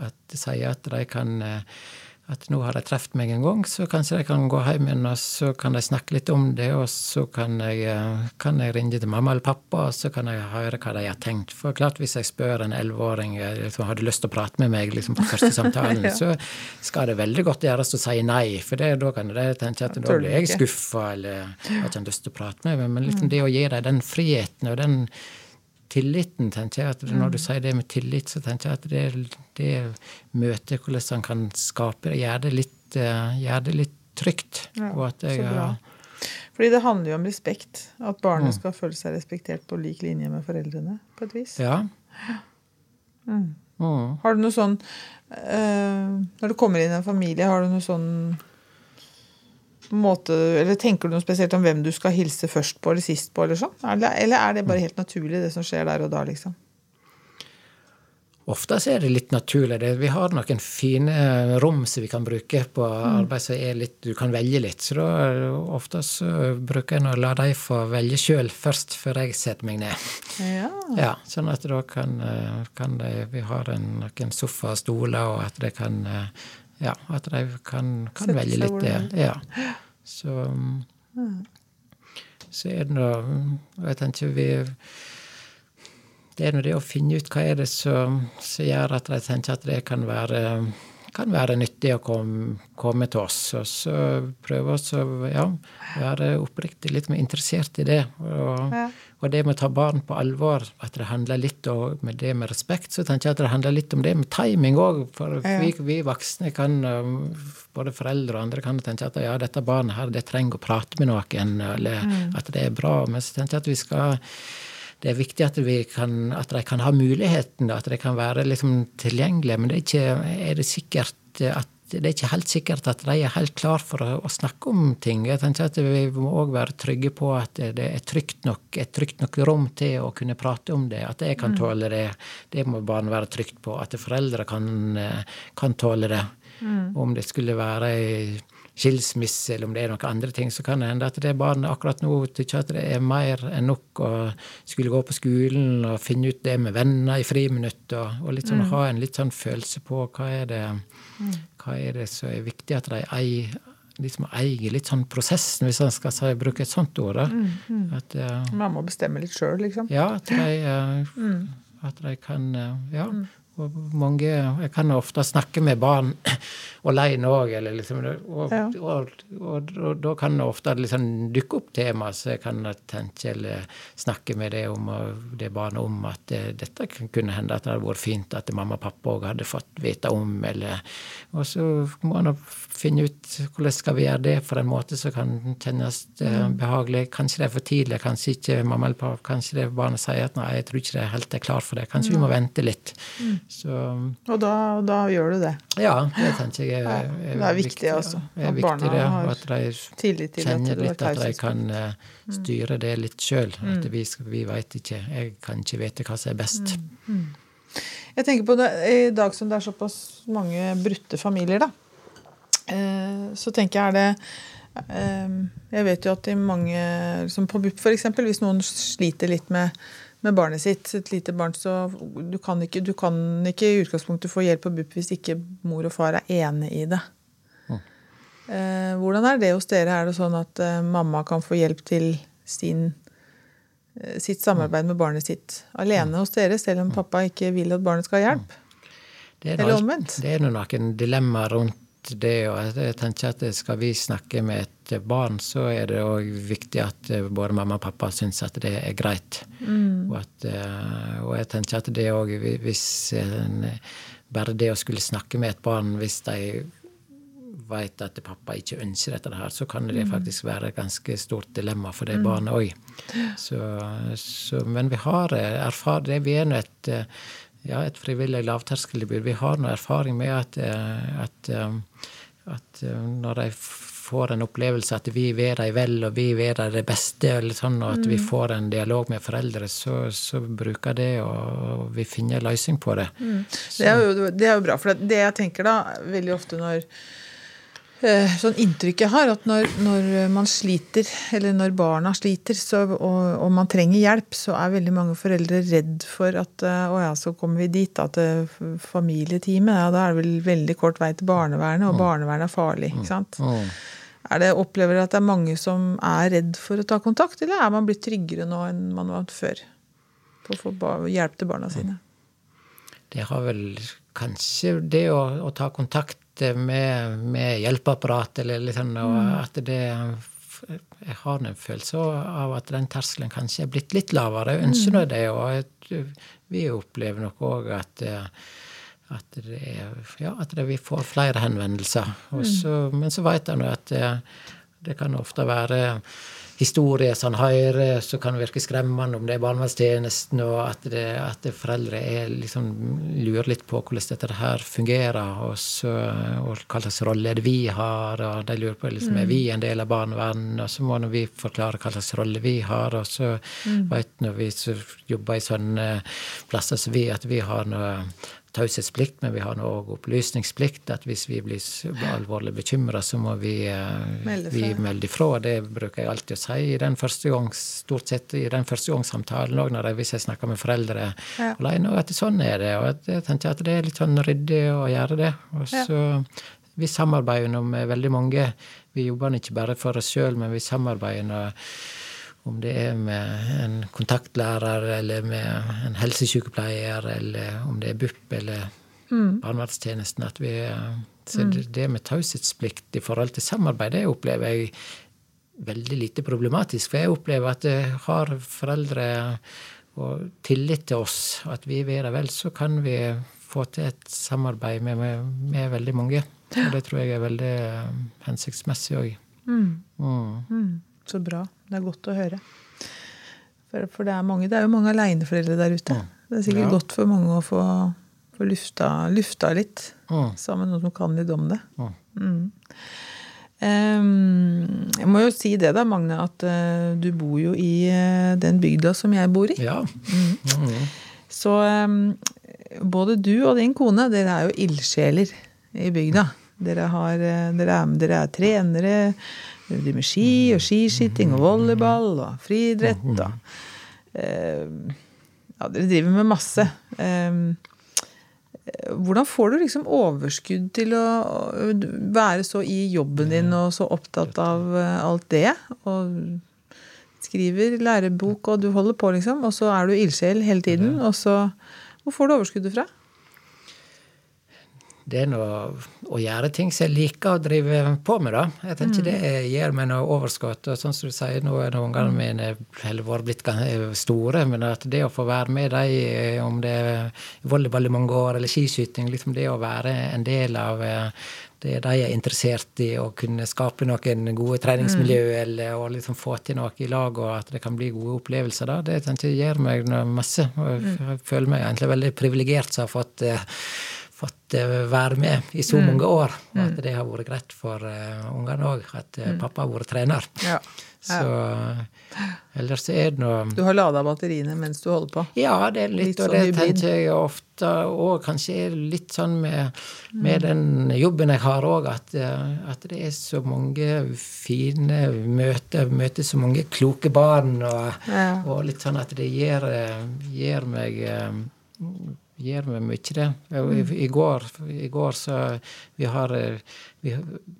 Speaker 2: at sier at de kan uh, at nå har de truffet meg en gang, så kanskje de kan gå hjem igjen, og så kan de snakke litt om det, og så kan jeg, eh, kan jeg ringe til mamma eller pappa, og så kan jeg høre hva de har tenkt. For klart, hvis jeg spør en elleveåring som liksom, hadde lyst til å prate med meg liksom, på første samtalen, ja. så skal det veldig godt gjøres å si nei, for det, da kan de tenke at da blir jeg skuffa, eller har ikke lyst til å prate med meg. Men liksom, det å gi dem den friheten og den tilliten, tenker jeg. at Når du mm. sier det med tillit, så tenker jeg at det, det møtet, hvordan han kan skape det, gjør det litt, uh, gjør det litt trygt.
Speaker 1: Ja, jeg, så bra. Fordi det handler jo om respekt. At barnet mm. skal føle seg respektert på lik linje med foreldrene, på et vis.
Speaker 2: Ja.
Speaker 1: Mm. Mm. Har du noe sånn øh, Når du kommer inn i en familie, har du noe sånn måte, eller Tenker du noe spesielt om hvem du skal hilse først på eller sist på? Eller sånn? Eller, eller er det bare helt naturlig, det som skjer der og da? liksom?
Speaker 2: Ofte er det litt naturlig. Vi har noen fine rom som vi kan bruke på mm. arbeid som er litt Du kan velge litt. Så da ofte så bruker jeg å la de få velge sjøl først, før jeg setter meg ned.
Speaker 1: Ja.
Speaker 2: ja sånn at da kan, kan de Vi har en, noen sofa og stoler, og at de kan ja, at de kan, kan velge litt det. Ja. Så, så er det nå Jeg tenker vi Det er nå det å finne ut hva er det som, som gjør at de tenker at det kan være kan være nyttig å komme, komme til oss. Og så prøve å ja, være oppriktig litt mer interessert i det. Og, ja. Og, det med å ta barn på alvor, at det handler litt om med det med respekt, så tenker jeg at det handler litt om det med timing òg. For ja. vi, vi, voksne kan, um, både foreldre og andre, kan tenke at ja, dette barnet her, det trenger å prate med noen, eller mm. at det er bra. Men så tenker jeg at vi skal det er viktig at, vi kan, at, de kan ha muligheten, at de kan være liksom tilgjengelige. Men det er, ikke, er det sikkert at det er ikke helt sikkert at de er helt klar for å, å snakke om ting. Jeg tenker at Vi må òg være trygge på at det er trygt nok, et trygt nok rom til å kunne prate om det. At jeg kan mm. tåle det. Det må barn være trygt på. At foreldre kan, kan tåle det. Mm. Om det skulle være skilsmisse, eller om det er noen andre ting, så kan det hende at det barnet akkurat nå tykker at det er mer enn nok å skulle gå på skolen og finne ut det med venner i friminutt, og, og litt sånn, mm. ha en litt sånn følelse på hva er det. Hva er det som er viktig at de eier liksom eier litt sånn prosessen, hvis man skal si, bruke et sånt ord. Mm,
Speaker 1: mm. At, uh, Man må bestemme litt sjøl, liksom?
Speaker 2: Ja, at de, uh, mm. at de kan uh, Ja. Mange, jeg kan ofte snakke med barn alene òg, liksom, og, ja. og, og, og, da kan det ofte liksom dukke opp tema så jeg kan tenke eller snakke med det, om, det barnet om at det, dette kunne hende at det hadde vært fint at mamma og pappa òg hadde fått vite om. Eller, og så må man finne ut hvordan skal vi gjøre det på en måte som kan kjennes eh, mm. behagelig. Kanskje det er for tidlig, kanskje ikke mamma eller pappa, kanskje det barnet sier at nei, jeg tror ikke det helt er klar for det. Kanskje vi må vente litt. Mm.
Speaker 1: Så, og da, da, gjør du det?
Speaker 2: Ja, det tenker jeg er,
Speaker 1: er, det er viktig. også.
Speaker 2: Er at barna har at de kjenner litt at de kan uh, styre det litt sjøl. Mm. At vi, vi veit ikke. Jeg kan ikke vite hva som er best. Mm.
Speaker 1: Mm. Jeg tenker på det, I dag som det er såpass mange brutte familier, da, så tenker jeg er det uh, Jeg vet jo at i mange Som På BUP, f.eks., hvis noen sliter litt med med barnet sitt, et lite barn, så du kan ikke, du kan ikke i utgangspunktet få hjelp på BUP hvis ikke mor og far er enig i det. Mm. Eh, hvordan er det hos dere? Er det sånn at eh, mamma kan få hjelp til sin, eh, sitt samarbeid med barnet sitt alene hos dere, selv om pappa ikke vil at barnet skal ha hjelp? Eller omvendt?
Speaker 2: Det er noen dilemmaer rundt det. Og jeg tenker at skal vi snakke med et barn, så er det òg viktig at både mamma og pappa syns at det er greit. Mm. Og, at, eh, og, jeg tenker at det òg hvis Bare det å skulle snakke med et barn hvis de vet at pappa ikke ønsker dette her, så kan det mm. faktisk være et ganske stort dilemma for det mm. barnet òg. Men vi har erfart det. Vi er nå et ja, et frivillig lavterskeltilbud. Vi har noe erfaring med at, eh, at, eh, at eh, når de får en opplevelse at vi vil dem vel, og vi vil dem det beste, sånn, og at mm. vi får en dialog med foreldre, så, så bruker det, og vi finner en løsning på det. Mm.
Speaker 1: Det, er jo, det, er jo, bra. For det jeg tenker da, veldig ofte når sånn inntrykk jeg har, at når, når, man sliter, eller når barna sliter, så, og, og, man trenger hjelp, så er veldig mange foreldre redd for at eh, å ja, så kommer vi dit, da, til familieteamet. Ja, da er det vel veldig kort vei til barnevernet, og barnevernet er farlig. ikke sant? Er det, opplever dere at det er mange som er redd for å ta kontakt, eller er man blitt tryggere nå enn man var før? På å få hjelp til barna sine?
Speaker 2: Det har vel kanskje det å, å ta kontakt med, med hjelpeapparat, eller sånn, og mm. at det Jeg har en følelse av at den terskelen kanskje er blitt litt lavere. Jeg ønsker nå mm. det, og vi opplever nok òg at at, det, ja, at det, vi får flere henvendelser. Også, mm. Men så vet jeg nå at det, det kan ofte være historier som han hører, så kan virke skremmende om det er barnevernstjenesten, og at, det, at foreldre er, liksom, lurer litt på hvordan dette her fungerer, og, så, og hva slags rolle er det vi har, og de lurer på liksom, er vi en del av barnevernet, og så må vi forklare hva slags rolle vi har, og så mm. vi når vi jobber i sånne plasser som vi, at vi har noe taushetsplikt, men vi har nå òg opplysningsplikt. At hvis vi blir alvorlig bekymra, så må vi, eh, melde, vi melde ifra. Det bruker jeg alltid å si i den første gang, stort sett i den første gangssamtalen òg, hvis jeg snakker med foreldre ja. alene. Og at sånn er det. Og jeg tenker at det er litt sånn ryddig å gjøre det. Og så ja. Vi samarbeider med veldig mange. Vi jobber ikke bare for oss sjøl, men vi samarbeider om det er med en kontaktlærer eller med en helsesykepleier, eller om det er BUP eller mm. barnevernstjenesten. at vi så mm. det med taushetsplikt i forhold til samarbeid, det opplever jeg veldig lite problematisk. For jeg opplever at jeg har foreldre og tillit til oss, at vi vil det vel, så kan vi få til et samarbeid med, med, med veldig mange. Og det tror jeg er veldig hensiktsmessig òg. Mm.
Speaker 1: Mm. mm. Så bra. Det er godt å høre. For, for det, er mange, det er jo mange aleneforeldre der ute. Det er sikkert ja. godt for mange å få, Få lufta, lufta litt
Speaker 2: Mm.
Speaker 1: sammen med noen som kan litt om det.
Speaker 2: Mm.
Speaker 1: Mm. Em, jeg må jo si det da, Magne, at uh, du bor jo i uh, den bygda som jeg bor i.
Speaker 2: Ja. Mm.
Speaker 1: Så um, både du og din kone, dere er jo ildsjeler i bygda. Dere, har, eh, dere, er, dere er trenere. Dere driver med ski og skiskyting og volleyball og friidrett. Og, ja, dere driver med masse. Hvordan får du liksom overskudd til å å være så i jobben din og så opptatt av eh, alt det? Og skriver lærebok, og du holder på, liksom. Og så er du ildsjel hele tiden. Og så Hvor får du overskuddet fra?
Speaker 2: Det er noe å gjøre ting som jeg liker å drive på med, da. Jeg tenker det gir meg noe overskudd. Og sånn som du sier, nå er ungene mine eller vært blitt store, men at det å få være med dem, om det er volleyball i mange år eller skiskyting, liksom det å være en del av eh, det de er interessert i, å kunne skape noen gode treningsmiljø eller å liksom få til noe i lag, og at det kan bli gode opplevelser, da, det tenker jeg gir meg masse. Jeg jeg føler meg egentlig veldig privilegert som har fått eh, fått eh, være med i så mange år. Og at det har vært greit for uh, ungene òg, at uh, pappa har vært trener.
Speaker 1: Ja.
Speaker 2: Så ellers er det noe
Speaker 1: Du har lada batteriene mens du holder på?
Speaker 2: Ja, det er litt,
Speaker 1: Litt
Speaker 2: og
Speaker 1: sånn
Speaker 2: det tenker jeg ofte og kanskje litt sånn med, med den jobben jeg har òg, at, at det er så mange fine møter, møter så mange kloke barn, og,
Speaker 1: Ja.
Speaker 2: og litt sånn at det gir, gir meg eh, vi mye, det. I, i, går, I går så Vi har eh, vi,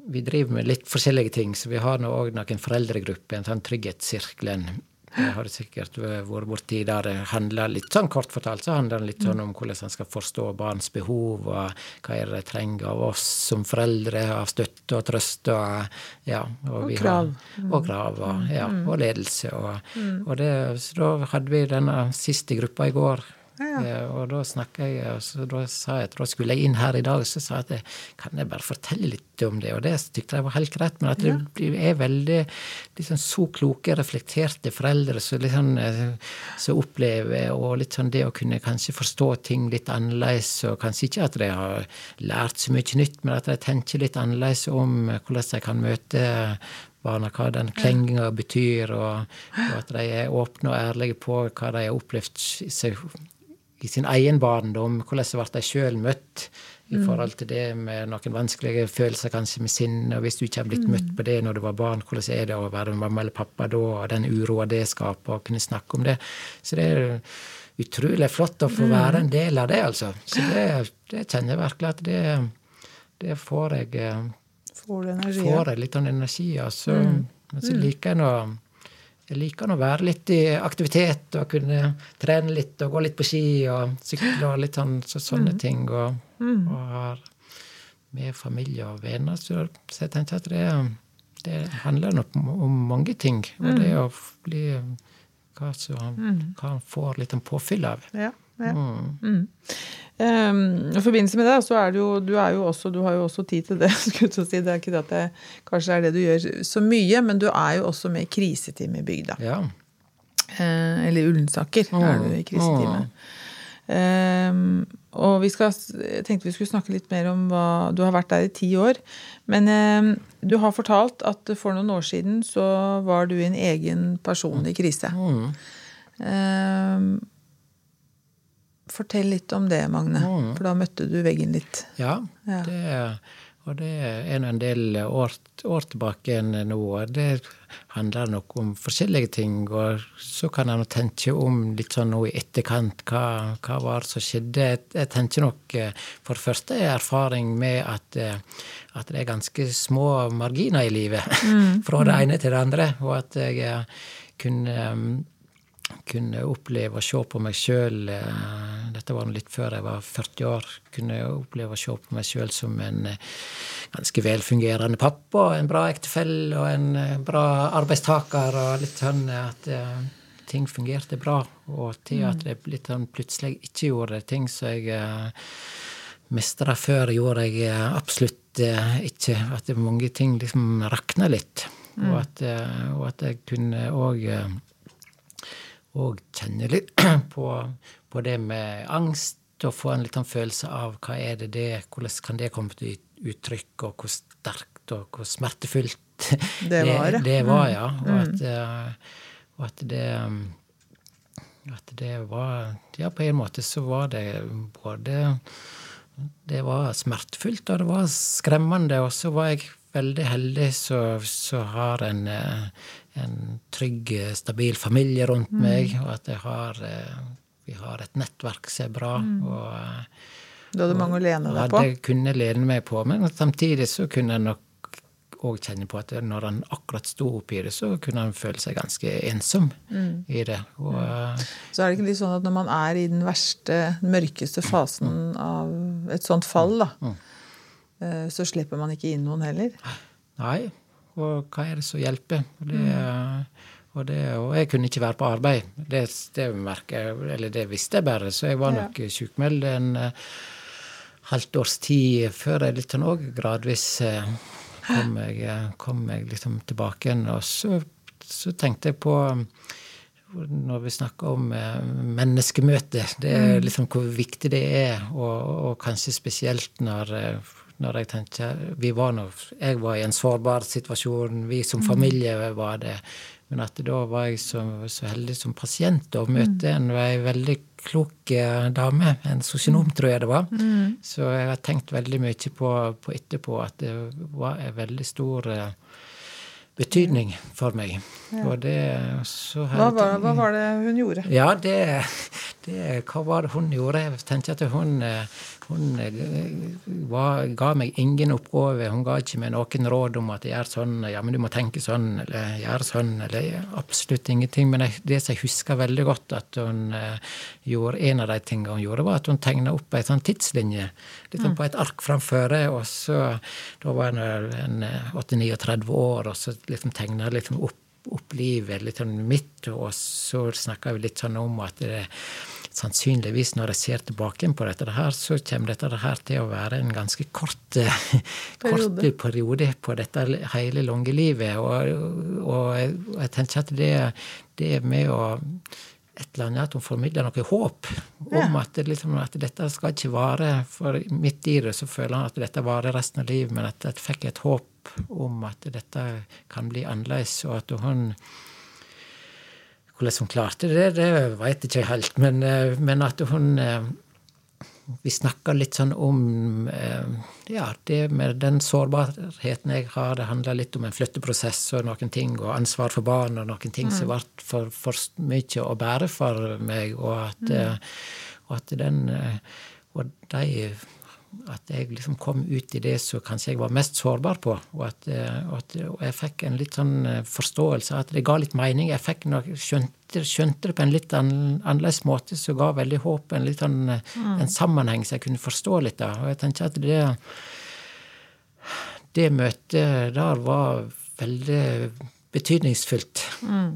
Speaker 2: vi driver med litt forskjellige ting, så vi har nå òg noen foreldregrupper, en sånn Trygghetssirkelen. Jeg har sikkert vært borti der det handler litt sånn kort fortalt så handler det litt sånn om hvordan en skal forstå barns behov, og hva er det de trenger av oss som foreldre, av støtte og trøst og ja. Og,
Speaker 1: Og krav.
Speaker 2: Har, og krav, og, ja, og ledelse. Og, og det, så da hadde vi denne siste gruppa i går.
Speaker 1: Ja.
Speaker 2: Eh, Og da snakka jeg, og så da sa jeg at da skulle jeg inn her i dag, og så sa jeg at jeg, kan jeg bare fortelle litt om det, og det tykte jeg var helt greit, men at det er veldig liksom, så kloke, reflekterte foreldre som liksom, så opplever, og litt sånn det å kunne kanskje forstå ting litt annerledes, og kanskje ikke at de har lært så mye nytt, men at de tenker litt annerledes om hvordan de kan møte barna, hva den klenginga betyr, og, og at de er åpne og ærlige på hva de har opplevd seg i sin egen barndom. Hvordan ble de sjøl møtt i forhold til det med noen vanskelige følelser, kanskje med sinne. Og hvis du ikke har blitt møtt på det når du var barn, hvordan er det å være mamma eller pappa da, og den uroa det skaper, og kunne snakke om det. Så det er utrolig flott å få være en del av det, altså. Så det, det kjenner jeg virkelig at det, det får jeg eh,
Speaker 1: Får du energi?
Speaker 2: får jeg litt sånn energi. Altså. Men så liker jeg nå jeg liker å være litt i aktivitet og kunne trene litt og gå litt på ski og sykle og litt sånn, så, sånne ting. Og, og har med familie og venner. Så, så jeg tenker at det, det handler nok om, om mange ting. Og det å bli hva som hva han får litt en påfyll av.
Speaker 1: Ja. Ja.
Speaker 2: Mm.
Speaker 1: Mm. Um, I forbindelse med det, så er det jo du, er jo også, du har jo også tid til det. skulle jeg si. Det er ikke det at det kanskje er det du gjør så mye, men du er jo også med i kriseteam i bygda.
Speaker 2: Ja.
Speaker 1: Uh, eller Ullensaker Ullensaker er du i kriseteamet. Um, og vi skal, jeg tenkte vi skulle snakke litt mer om hva Du har vært der i ti år. Men um, du har fortalt at for noen år siden så var du i en egen personlig krise.
Speaker 2: Mm.
Speaker 1: Um, fortell litt om det, Magne. For da møtte du veggen litt.
Speaker 2: Ja,
Speaker 1: Ja.
Speaker 2: Det, og det er en del år, år tilbake enn nå. Det handler nok om forskjellige ting. Og så kan en tenke om litt sånn nå i etterkant. Hva, hva var det som skjedde? Jeg, jeg tenker nok eh, for det første er erfaring med at, eh, at det er ganske små marginer i livet. Fra det ene til det andre. Og at jeg eh, kunne kunne oppleve å se på meg sjøl Dette var litt før jeg var 40 år. Kunne oppleve å se på meg sjøl som en eh, ganske velfungerende pappa, en bra ektefelle og en eh, bra arbeidstaker. Og litt sånn at eh, ting fungerte bra. Og til at det litt sånn plutselig ikke gjorde ting som jeg eh, mestra før, gjorde jeg eh, absolutt eh, ikke. At mange ting liksom rakna litt. Og, at, eh, og at jeg kunne òg og kjenne litt på, på det med angst og få en liten følelse av hva er det det, hvordan kan det komme til uttrykk, og hvor sterkt og hvor smertefullt
Speaker 1: det var.
Speaker 2: det, det var ja. Og at, eh, og at det at det var Ja, på en måte så var det både Det var smertefullt, og det var skremmende. Og så var jeg veldig heldig så har en, en trygg, stabil familie rundt mm. meg, og at jeg har vi har et nettverk som er bra. Mm. og
Speaker 1: Du hadde mange å lene deg på?
Speaker 2: Det kunne lene meg på. Men samtidig så kunne jeg nok òg kjenne på at når han akkurat sto oppi det, så kunne han føle seg ganske ensom mm. i det. Og, mm.
Speaker 1: så er det ikke litt sånn at når man er i den verste, den mørkeste fasen mm. av et sånt fall, da, mm. Eh, så slipper man ikke inn noen heller?
Speaker 2: Nei. Og hva er det som hjelper? Det, og, det, og, jeg kunne ikke være på arbeid. Det, det, merker, eller det visste jeg bare, så jeg var nok ja. sjukmeldt en uh, halvt års tid før jeg litt sånn òg gradvis uh, kom jeg, eh, kom jeg liksom tilbake igjen. Og så, så, tenkte jeg på når vi snakker om eh, menneskemøte, det er mm. liksom hvor viktig det er, og, og kanskje spesielt når, eh, når jeg tenker vi var nå, Jeg var i en sårbar situasjon, vi som mm. familie var det. Men at da var jeg så, så heldig som pasient å møte en, en veldig klok eh, dame. En sosionom, tror jeg det var. Mm. Så jeg har tenkt veldig mye på, på, etterpå at det var en veldig stor uh, betydning for meg. Ja. Det,
Speaker 1: hva, var, hva, var, det hun gjorde?
Speaker 2: Ja, det, det, Hva var det hun gjorde? Jeg tenker at hun uh, hun eh, var, ga meg ingen oppgave. Hun ga ikke meg noen råd om at jeg gjør sånn, ja, men du må tenke sånn, eller gjør sånn, eller absolutt ingenting. Men det som jeg husker veldig godt at hun uh, gjorde, en av de tingene hun gjorde, var at hun tegna opp ei sånn tidslinje liksom mm. på et ark framfor og så Da var hun 38-39 år, og så liksom tegna liksom opp, opp livet litt sånn mitt, og så snakka vi litt sånn om at det sannsynligvis, når jeg ser tilbake på dette her, så kommer dette her til å være en ganske kort, kort periode på dette hele lange livet. Og, og, jeg tenker at det, det er med å et eller annet at hun formidler noe håp om ja. at, liksom, at, dette skal ikke vare. For midt i det så føler han at dette varer resten av livet, men at jeg fikk et håp om at dette kan bli annerledes, og at hun hvordan hun klarte det, det veit jeg ikke helt. Men, eh, men, at hun eh, Vi snakka litt sånn om eh, ja, det med den sårbarheten jeg har. Det handler litt om en flytteprosess og noen ting, og ansvar for barn og noen ting mm. som ble for, for, mye å bære for meg, og at, mm. og at den Og de at jeg liksom kom ut i det som kanskje jeg var mest sårbar på. Og at, eh, og at og jeg fikk en litt sånn eh, forståelse av at det ga litt mening. Jeg fikk noe, skjønte, skjønte, det på en litt annerledes måte som ga veldig håp. En, litt sånn, eh, mm. en sammenheng som jeg kunne forstå litt av. Og jeg tenker at det, det møtet der var veldig betydningsfullt mm.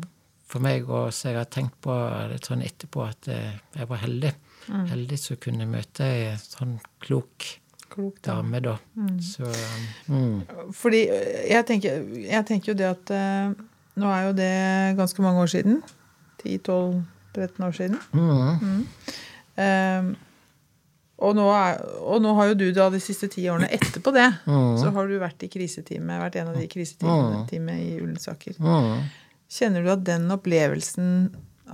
Speaker 2: for meg. Og så jeg har tenkt på det sånn etterpå at jeg var heldig. Mm. Heldig som kunne møte ei sånn klok, klok dame, da. Mm. Så,
Speaker 1: mm. Fordi jeg tenker, jeg tenker, jo det at uh, Nå er jo det ganske mange år siden. 10-12-13 år siden. Um, og nå, er, og nå, har jo du da de siste ti årene etterpå det, mm. så har du vært i kriseteamet, vært en av de kriseteamene i Ullensaker. Mm. Kjenner du at den opplevelsen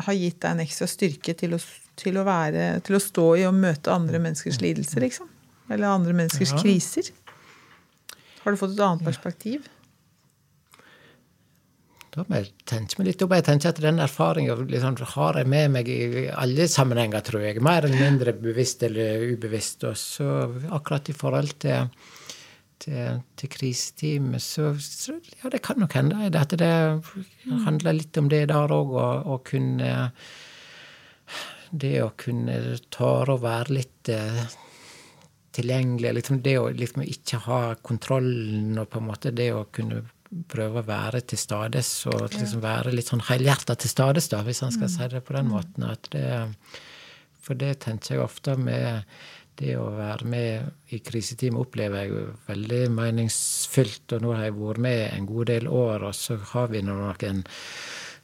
Speaker 1: har gitt deg en ekstra styrke til å til å, være, til å stå i og møte andre menneskers lidelser, liksom. Eller andre menneskers ja. kriser. Har du fått et annet perspektiv?
Speaker 2: Da må jeg tenke meg litt opp. Jeg tenker at Den erfaringen liksom, har jeg med meg i alle sammenhenger, tror jeg. Mer eller mindre bevisst eller ubevisst. Og så akkurat i forhold til, til, til kriseteamet, så, så, ja, det kan nok hende at det handler litt om det der òg, å kunne det å kunne tåre å være litt eh, tilgjengelig, liksom det å liksom ikke ha kontrollen og på en måte det å kunne prøve å være til stades og liksom være litt sånn helhjerta til stades, da, hvis han skal mm. si det på den mm. måten. Det, for det tenker jeg ofte med det å være med i kriseteam opplever jeg jo veldig meningsfylt. Og nå har jeg vært med en god del år, og så har vi noen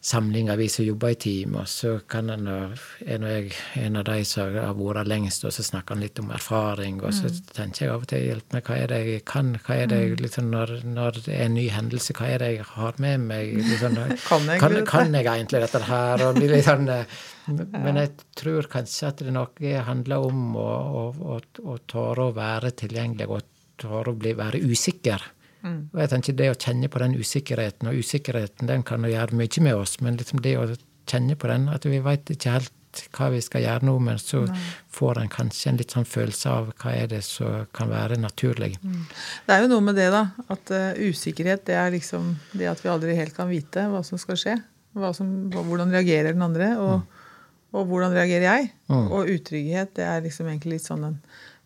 Speaker 2: samlinger, vi som jobber i team, og så kan en, er nå jeg en av de som har vært lengst, og så snakker han litt om erfaring, og så tenker jeg av og til hjelp meg, hva er det jeg kan, hva er det jeg, liksom, når, når det er en ny hendelse, hva er det jeg har med meg? Liksom,
Speaker 1: Kan jeg
Speaker 2: kan, kan jeg egentlig dette her? Og blir litt sånn, eh, men jeg tror kanskje at det noe handler om å, å, å, å tåre å være tilgjengelig og tåre å bli, være usikker. Og jeg tenker Det å kjenne på den usikkerheten, og usikkerheten den kan jo gjøre mye med oss, men liksom det å kjenne på den, at vi veit ikke helt hva vi skal gjøre nå, men så får en kanskje en litt sånn følelse av hva er det som kan være naturlig.
Speaker 1: Det er jo noe med det, da. At uh, usikkerhet det er liksom det at vi aldri helt kan vite hva som skal skje. Som, hvordan reagerer den andre, og, og hvordan reagerer jeg?
Speaker 2: Mm.
Speaker 1: Og utrygghet det er liksom egentlig litt sånn den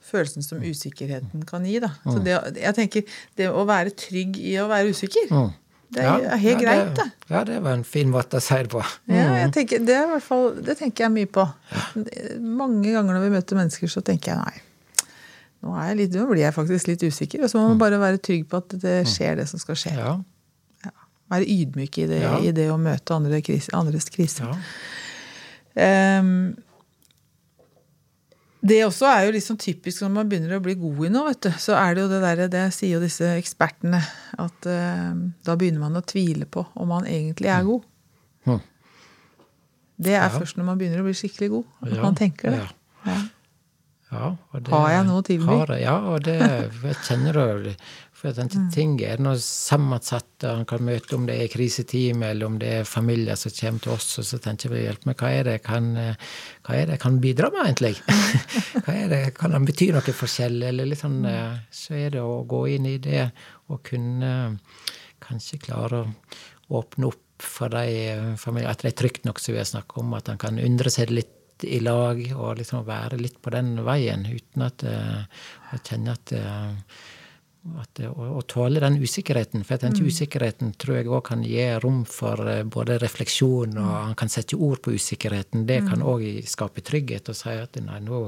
Speaker 1: følelsen som usikkerheten kan gi. da. Så det, jeg tenker, det å være trygg i å være usikker,
Speaker 2: Mm.
Speaker 1: det er helt greit, det.
Speaker 2: Ja, det var en fin måte å si det på.
Speaker 1: Ja, jeg tenker, det, er hvert fall, det tenker jeg mye på. Mange ganger når vi møter mennesker, så tenker jeg nei. Nå, er jeg litt, nå blir jeg faktisk litt usikker. Og så må man bare være trygg på at det skjer det som skal skje.
Speaker 2: Ja,
Speaker 1: Være ydmyk i det,
Speaker 2: Ja.
Speaker 1: i det å møte andre kris, andres kriser.
Speaker 2: ja.
Speaker 1: Det også er jo sånn typisk når man begynner å bli god i noe, vet du. Så er det jo det derre, det sier jo disse ekspertene, at uh, da begynner man å tvile på om man egentlig er god.
Speaker 2: Hm.
Speaker 1: Det er
Speaker 2: Ja.
Speaker 1: først når man begynner å bli skikkelig god, at
Speaker 2: Ja,
Speaker 1: man tenker det.
Speaker 2: ja.
Speaker 1: Ja.
Speaker 2: Det,
Speaker 1: Har jeg noe å tilby?
Speaker 2: Ja, og det jeg kjenner du For jeg tenkte, ting er noe sammensatt. og Han kan møte om det er kriseteam, eller om det er familier som kommer til oss, og så tenker vi hjelp meg, hva er det jeg kan, hva er det jeg kan bidra med, egentlig? hva er det, Kan han bety noe forskjell, eller litt sånn eh, Så er det å gå inn i det og kunne kanskje klare å åpne opp for de familiene, at det er trygt nok, som vi har snakket om, at han kan undre seg litt i lag og liksom være litt på den veien uten at uh, å kjenne at, eh, at å, å tåle den usikkerheten. For jeg tenker usikkerheten tror jeg òg kan gi rom for eh, både refleksjon, og han kan sette ord på usikkerheten. Det kan òg skape trygghet og si at nei, nå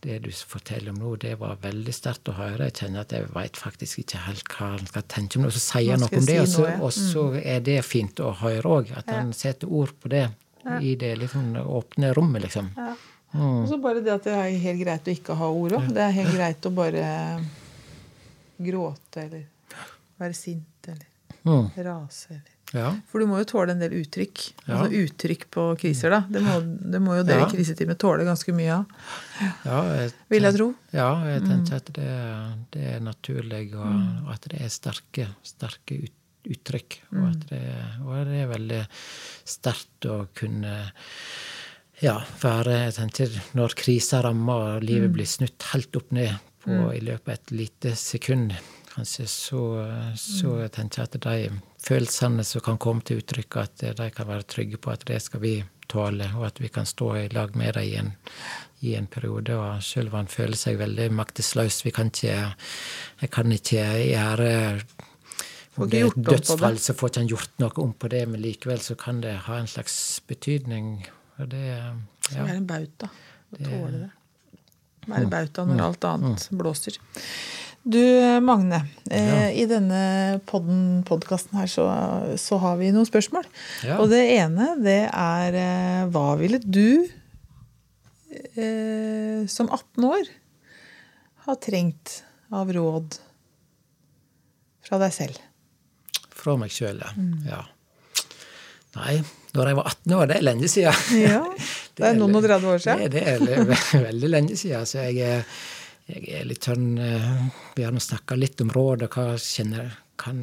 Speaker 2: Det du forteller om nå, det var veldig sterkt å høre. Jeg kjenner at jeg veit faktisk ikke helt hva han skal tenke om det. Og så sier han noe om det,
Speaker 1: jeg
Speaker 2: og så,
Speaker 1: ja.
Speaker 2: og så er det fint å høre òg. At han setter ord på det i det liksom åpne rommet, liksom.
Speaker 1: Og så bare det at det er helt greit å ikke ha ord òg. Det er helt greit å bare gråte eller være sint eller
Speaker 2: Mm.
Speaker 1: rase eller
Speaker 2: Ja.
Speaker 1: For du må jo tåle en del uttrykk.
Speaker 2: Ja.
Speaker 1: Altså uttrykk på kriser, da. Det må, det må jo dere
Speaker 2: Ja.
Speaker 1: i kriseteamet tåle ganske mye av.
Speaker 2: Ja, jeg,
Speaker 1: Vil jeg tro.
Speaker 2: Ja, jeg
Speaker 1: Mm.
Speaker 2: at det, det er naturlig, og at det er sterke, sterke uttrykk. uttrykk. Og,
Speaker 1: Mm.
Speaker 2: at det, og det er veldig sterkt å kunne ja, være jeg tenker, Når krisa rammer og
Speaker 1: Mm.
Speaker 2: livet blir snudd helt opp ned på, i løpet av et lite sekund, kanskje, så, så
Speaker 1: Mm.
Speaker 2: tenker jeg at de følelsene som kan komme til uttrykk, at de kan være trygge på at det skal vi tåle, og at vi kan stå i lag med dem i en, i en periode. Og selv om han føler seg veldig maktesløs Vi kan ikke Jeg kan ikke gjøre om det er et dødsfall, så får ikke han gjort noe om på det, men likevel så kan det ha en slags betydning. Og det ja,
Speaker 1: Som er en bauta. Å tåle det. Være bauta når alt annet blåser. Du, Magne. Eh, I denne podkasten her så, så har vi noen spørsmål.
Speaker 2: Ja.
Speaker 1: Og det ene, det er eh, Hva ville du eh, som 18 år ha trengt av råd fra deg selv?
Speaker 2: Fra meg sjøl, ja.
Speaker 1: Mm.
Speaker 2: ja. Nei, da jeg var 18 år, det er lenge siden.
Speaker 1: Ja, det er noen og 30 år siden.
Speaker 2: Det, det er ve- veldig lenge siden. Så jeg jeg er litt sånn eh, Vi har nå snakka litt om råd, og hva, kjenner, kan,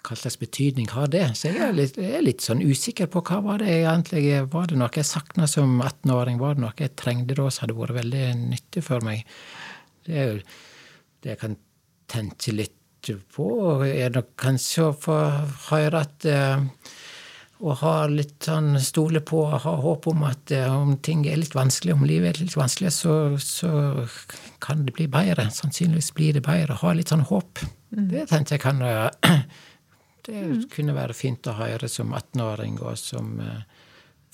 Speaker 2: hva slags betydning har det? Så jeg er litt, jeg er litt sånn usikker på hva var det egentlig Var det noe jeg savna som 18-åring? Var det noe jeg trengte da som hadde vært veldig nyttig for meg? Det er jo det jeg kan tenke litt på. Er nok kanskje å få høre at eh, å ha litt sånn stole på og ha håp om at eh, om ting er litt vanskelig, om livet er litt vanskelig, så, så kan det bli bedre. Sannsynligvis blir det bedre. Ha litt sånn håp. Det tenkte jeg kan Det mm. kunne være fint å høre som 18-åring og som eh,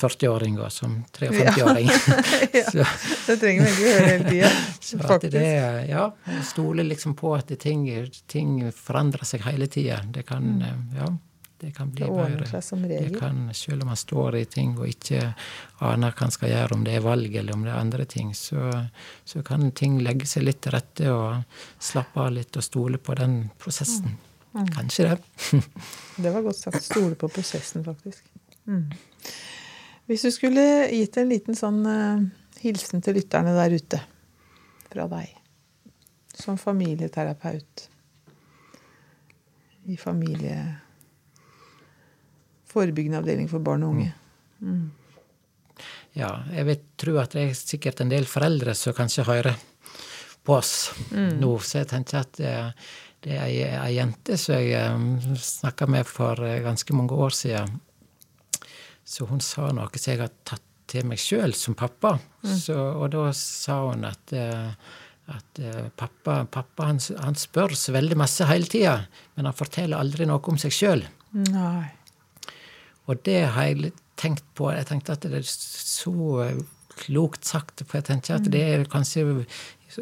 Speaker 2: 40-åring og som 53-åring. Så-
Speaker 1: Det trenger vi ikke høre hele tida. Faktisk.
Speaker 2: det, ja, stole liksom på at ting, ting forandrer seg hele tida. Det kan
Speaker 1: Mm.
Speaker 2: eh, Ja. Det kan bli
Speaker 1: Det
Speaker 2: bedre. Det kan, selv om man står i ting og ikke aner hva man skal gjøre, om det er valg eller om det er andre ting, så, så kan ting legge seg litt til rette og slappe av litt og stole på den prosessen.
Speaker 1: Mm.
Speaker 2: Kanskje det.
Speaker 1: Det var godt sagt. Stole på prosessen, faktisk. Mm. Hvis du skulle gitt en liten sånn uh, hilsen til lytterne der ute fra deg, som familieterapeut i familie... Forebyggende avdeling for barn og unge.
Speaker 2: Ja, jeg vil tro at det er sikkert en del foreldre som kanskje hører på oss nå. Så jeg tenker at det, det er ei, ei jente som jeg snakka med for eh, ganske mange år siden. Så hun sa noe som jeg har tatt til meg sjøl som pappa. Så, og da sa hun at, eh, at eh, pappa, pappa han, han spør så veldig masse hele tida, men han forteller aldri noe om seg sjøl.
Speaker 1: Nei.
Speaker 2: Og det har jeg tenkt på. Jeg tenkte at det er så klokt sagt. For jeg tenker at det er kanskje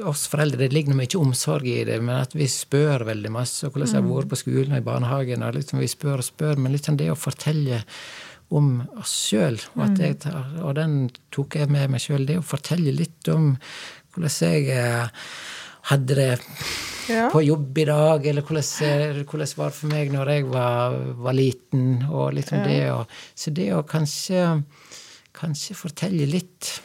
Speaker 2: oss foreldre, det ligger mye omsorg i det, men at vi spør veldig masse. og Hvordan jeg har vært på skolen og i barnehagen. og liksom Vi spør og spør, men liksom det å fortelle om oss sjøl, og, og den tok jeg med meg sjøl, det å fortelle litt om hvordan jeg eh, hadde det
Speaker 1: Ja.
Speaker 2: på jobb i dag, eller hvordan, hvordan var det for meg når jeg var, var liten. og liksom det Og, Så det å kanskje, kanskje fortelle litt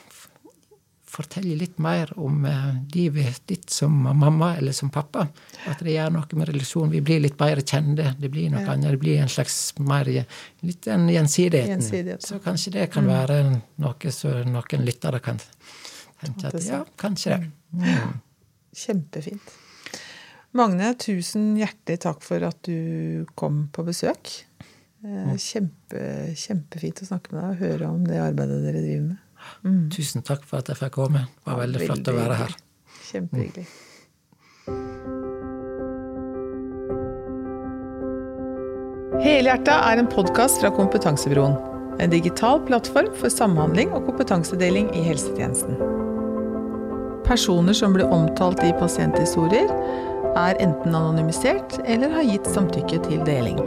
Speaker 2: Fortelle litt mer om eh, livet ditt som mamma eller som pappa. At det gjør noe med relasjonen. Vi blir litt bedre kjente. Det blir noe annet. Det blir en slags mer Litt den gjensidigheten.
Speaker 1: Gjensidighet,
Speaker 2: Så kanskje det kan være noe som noen lyttere kan tenke at ja, kanskje det. Mm.
Speaker 1: Kjempefint. Magne, tusen hjertelig takk for at du kom på besøk. Eh, Kjempe, kjempefint å snakke med deg og høre om det arbeidet dere driver med.
Speaker 2: Tusen takk for at jeg fikk komme. Det var veldig flott å være her.
Speaker 1: Kjempehyggelig. Helhjerta er en podkast fra Kompetansebyråen. En digital plattform for samhandling og kompetansedeling i helsetjenesten. Personer som blir omtalt i pasienthistorier, er enten anonymisert eller har gitt samtykke til deling.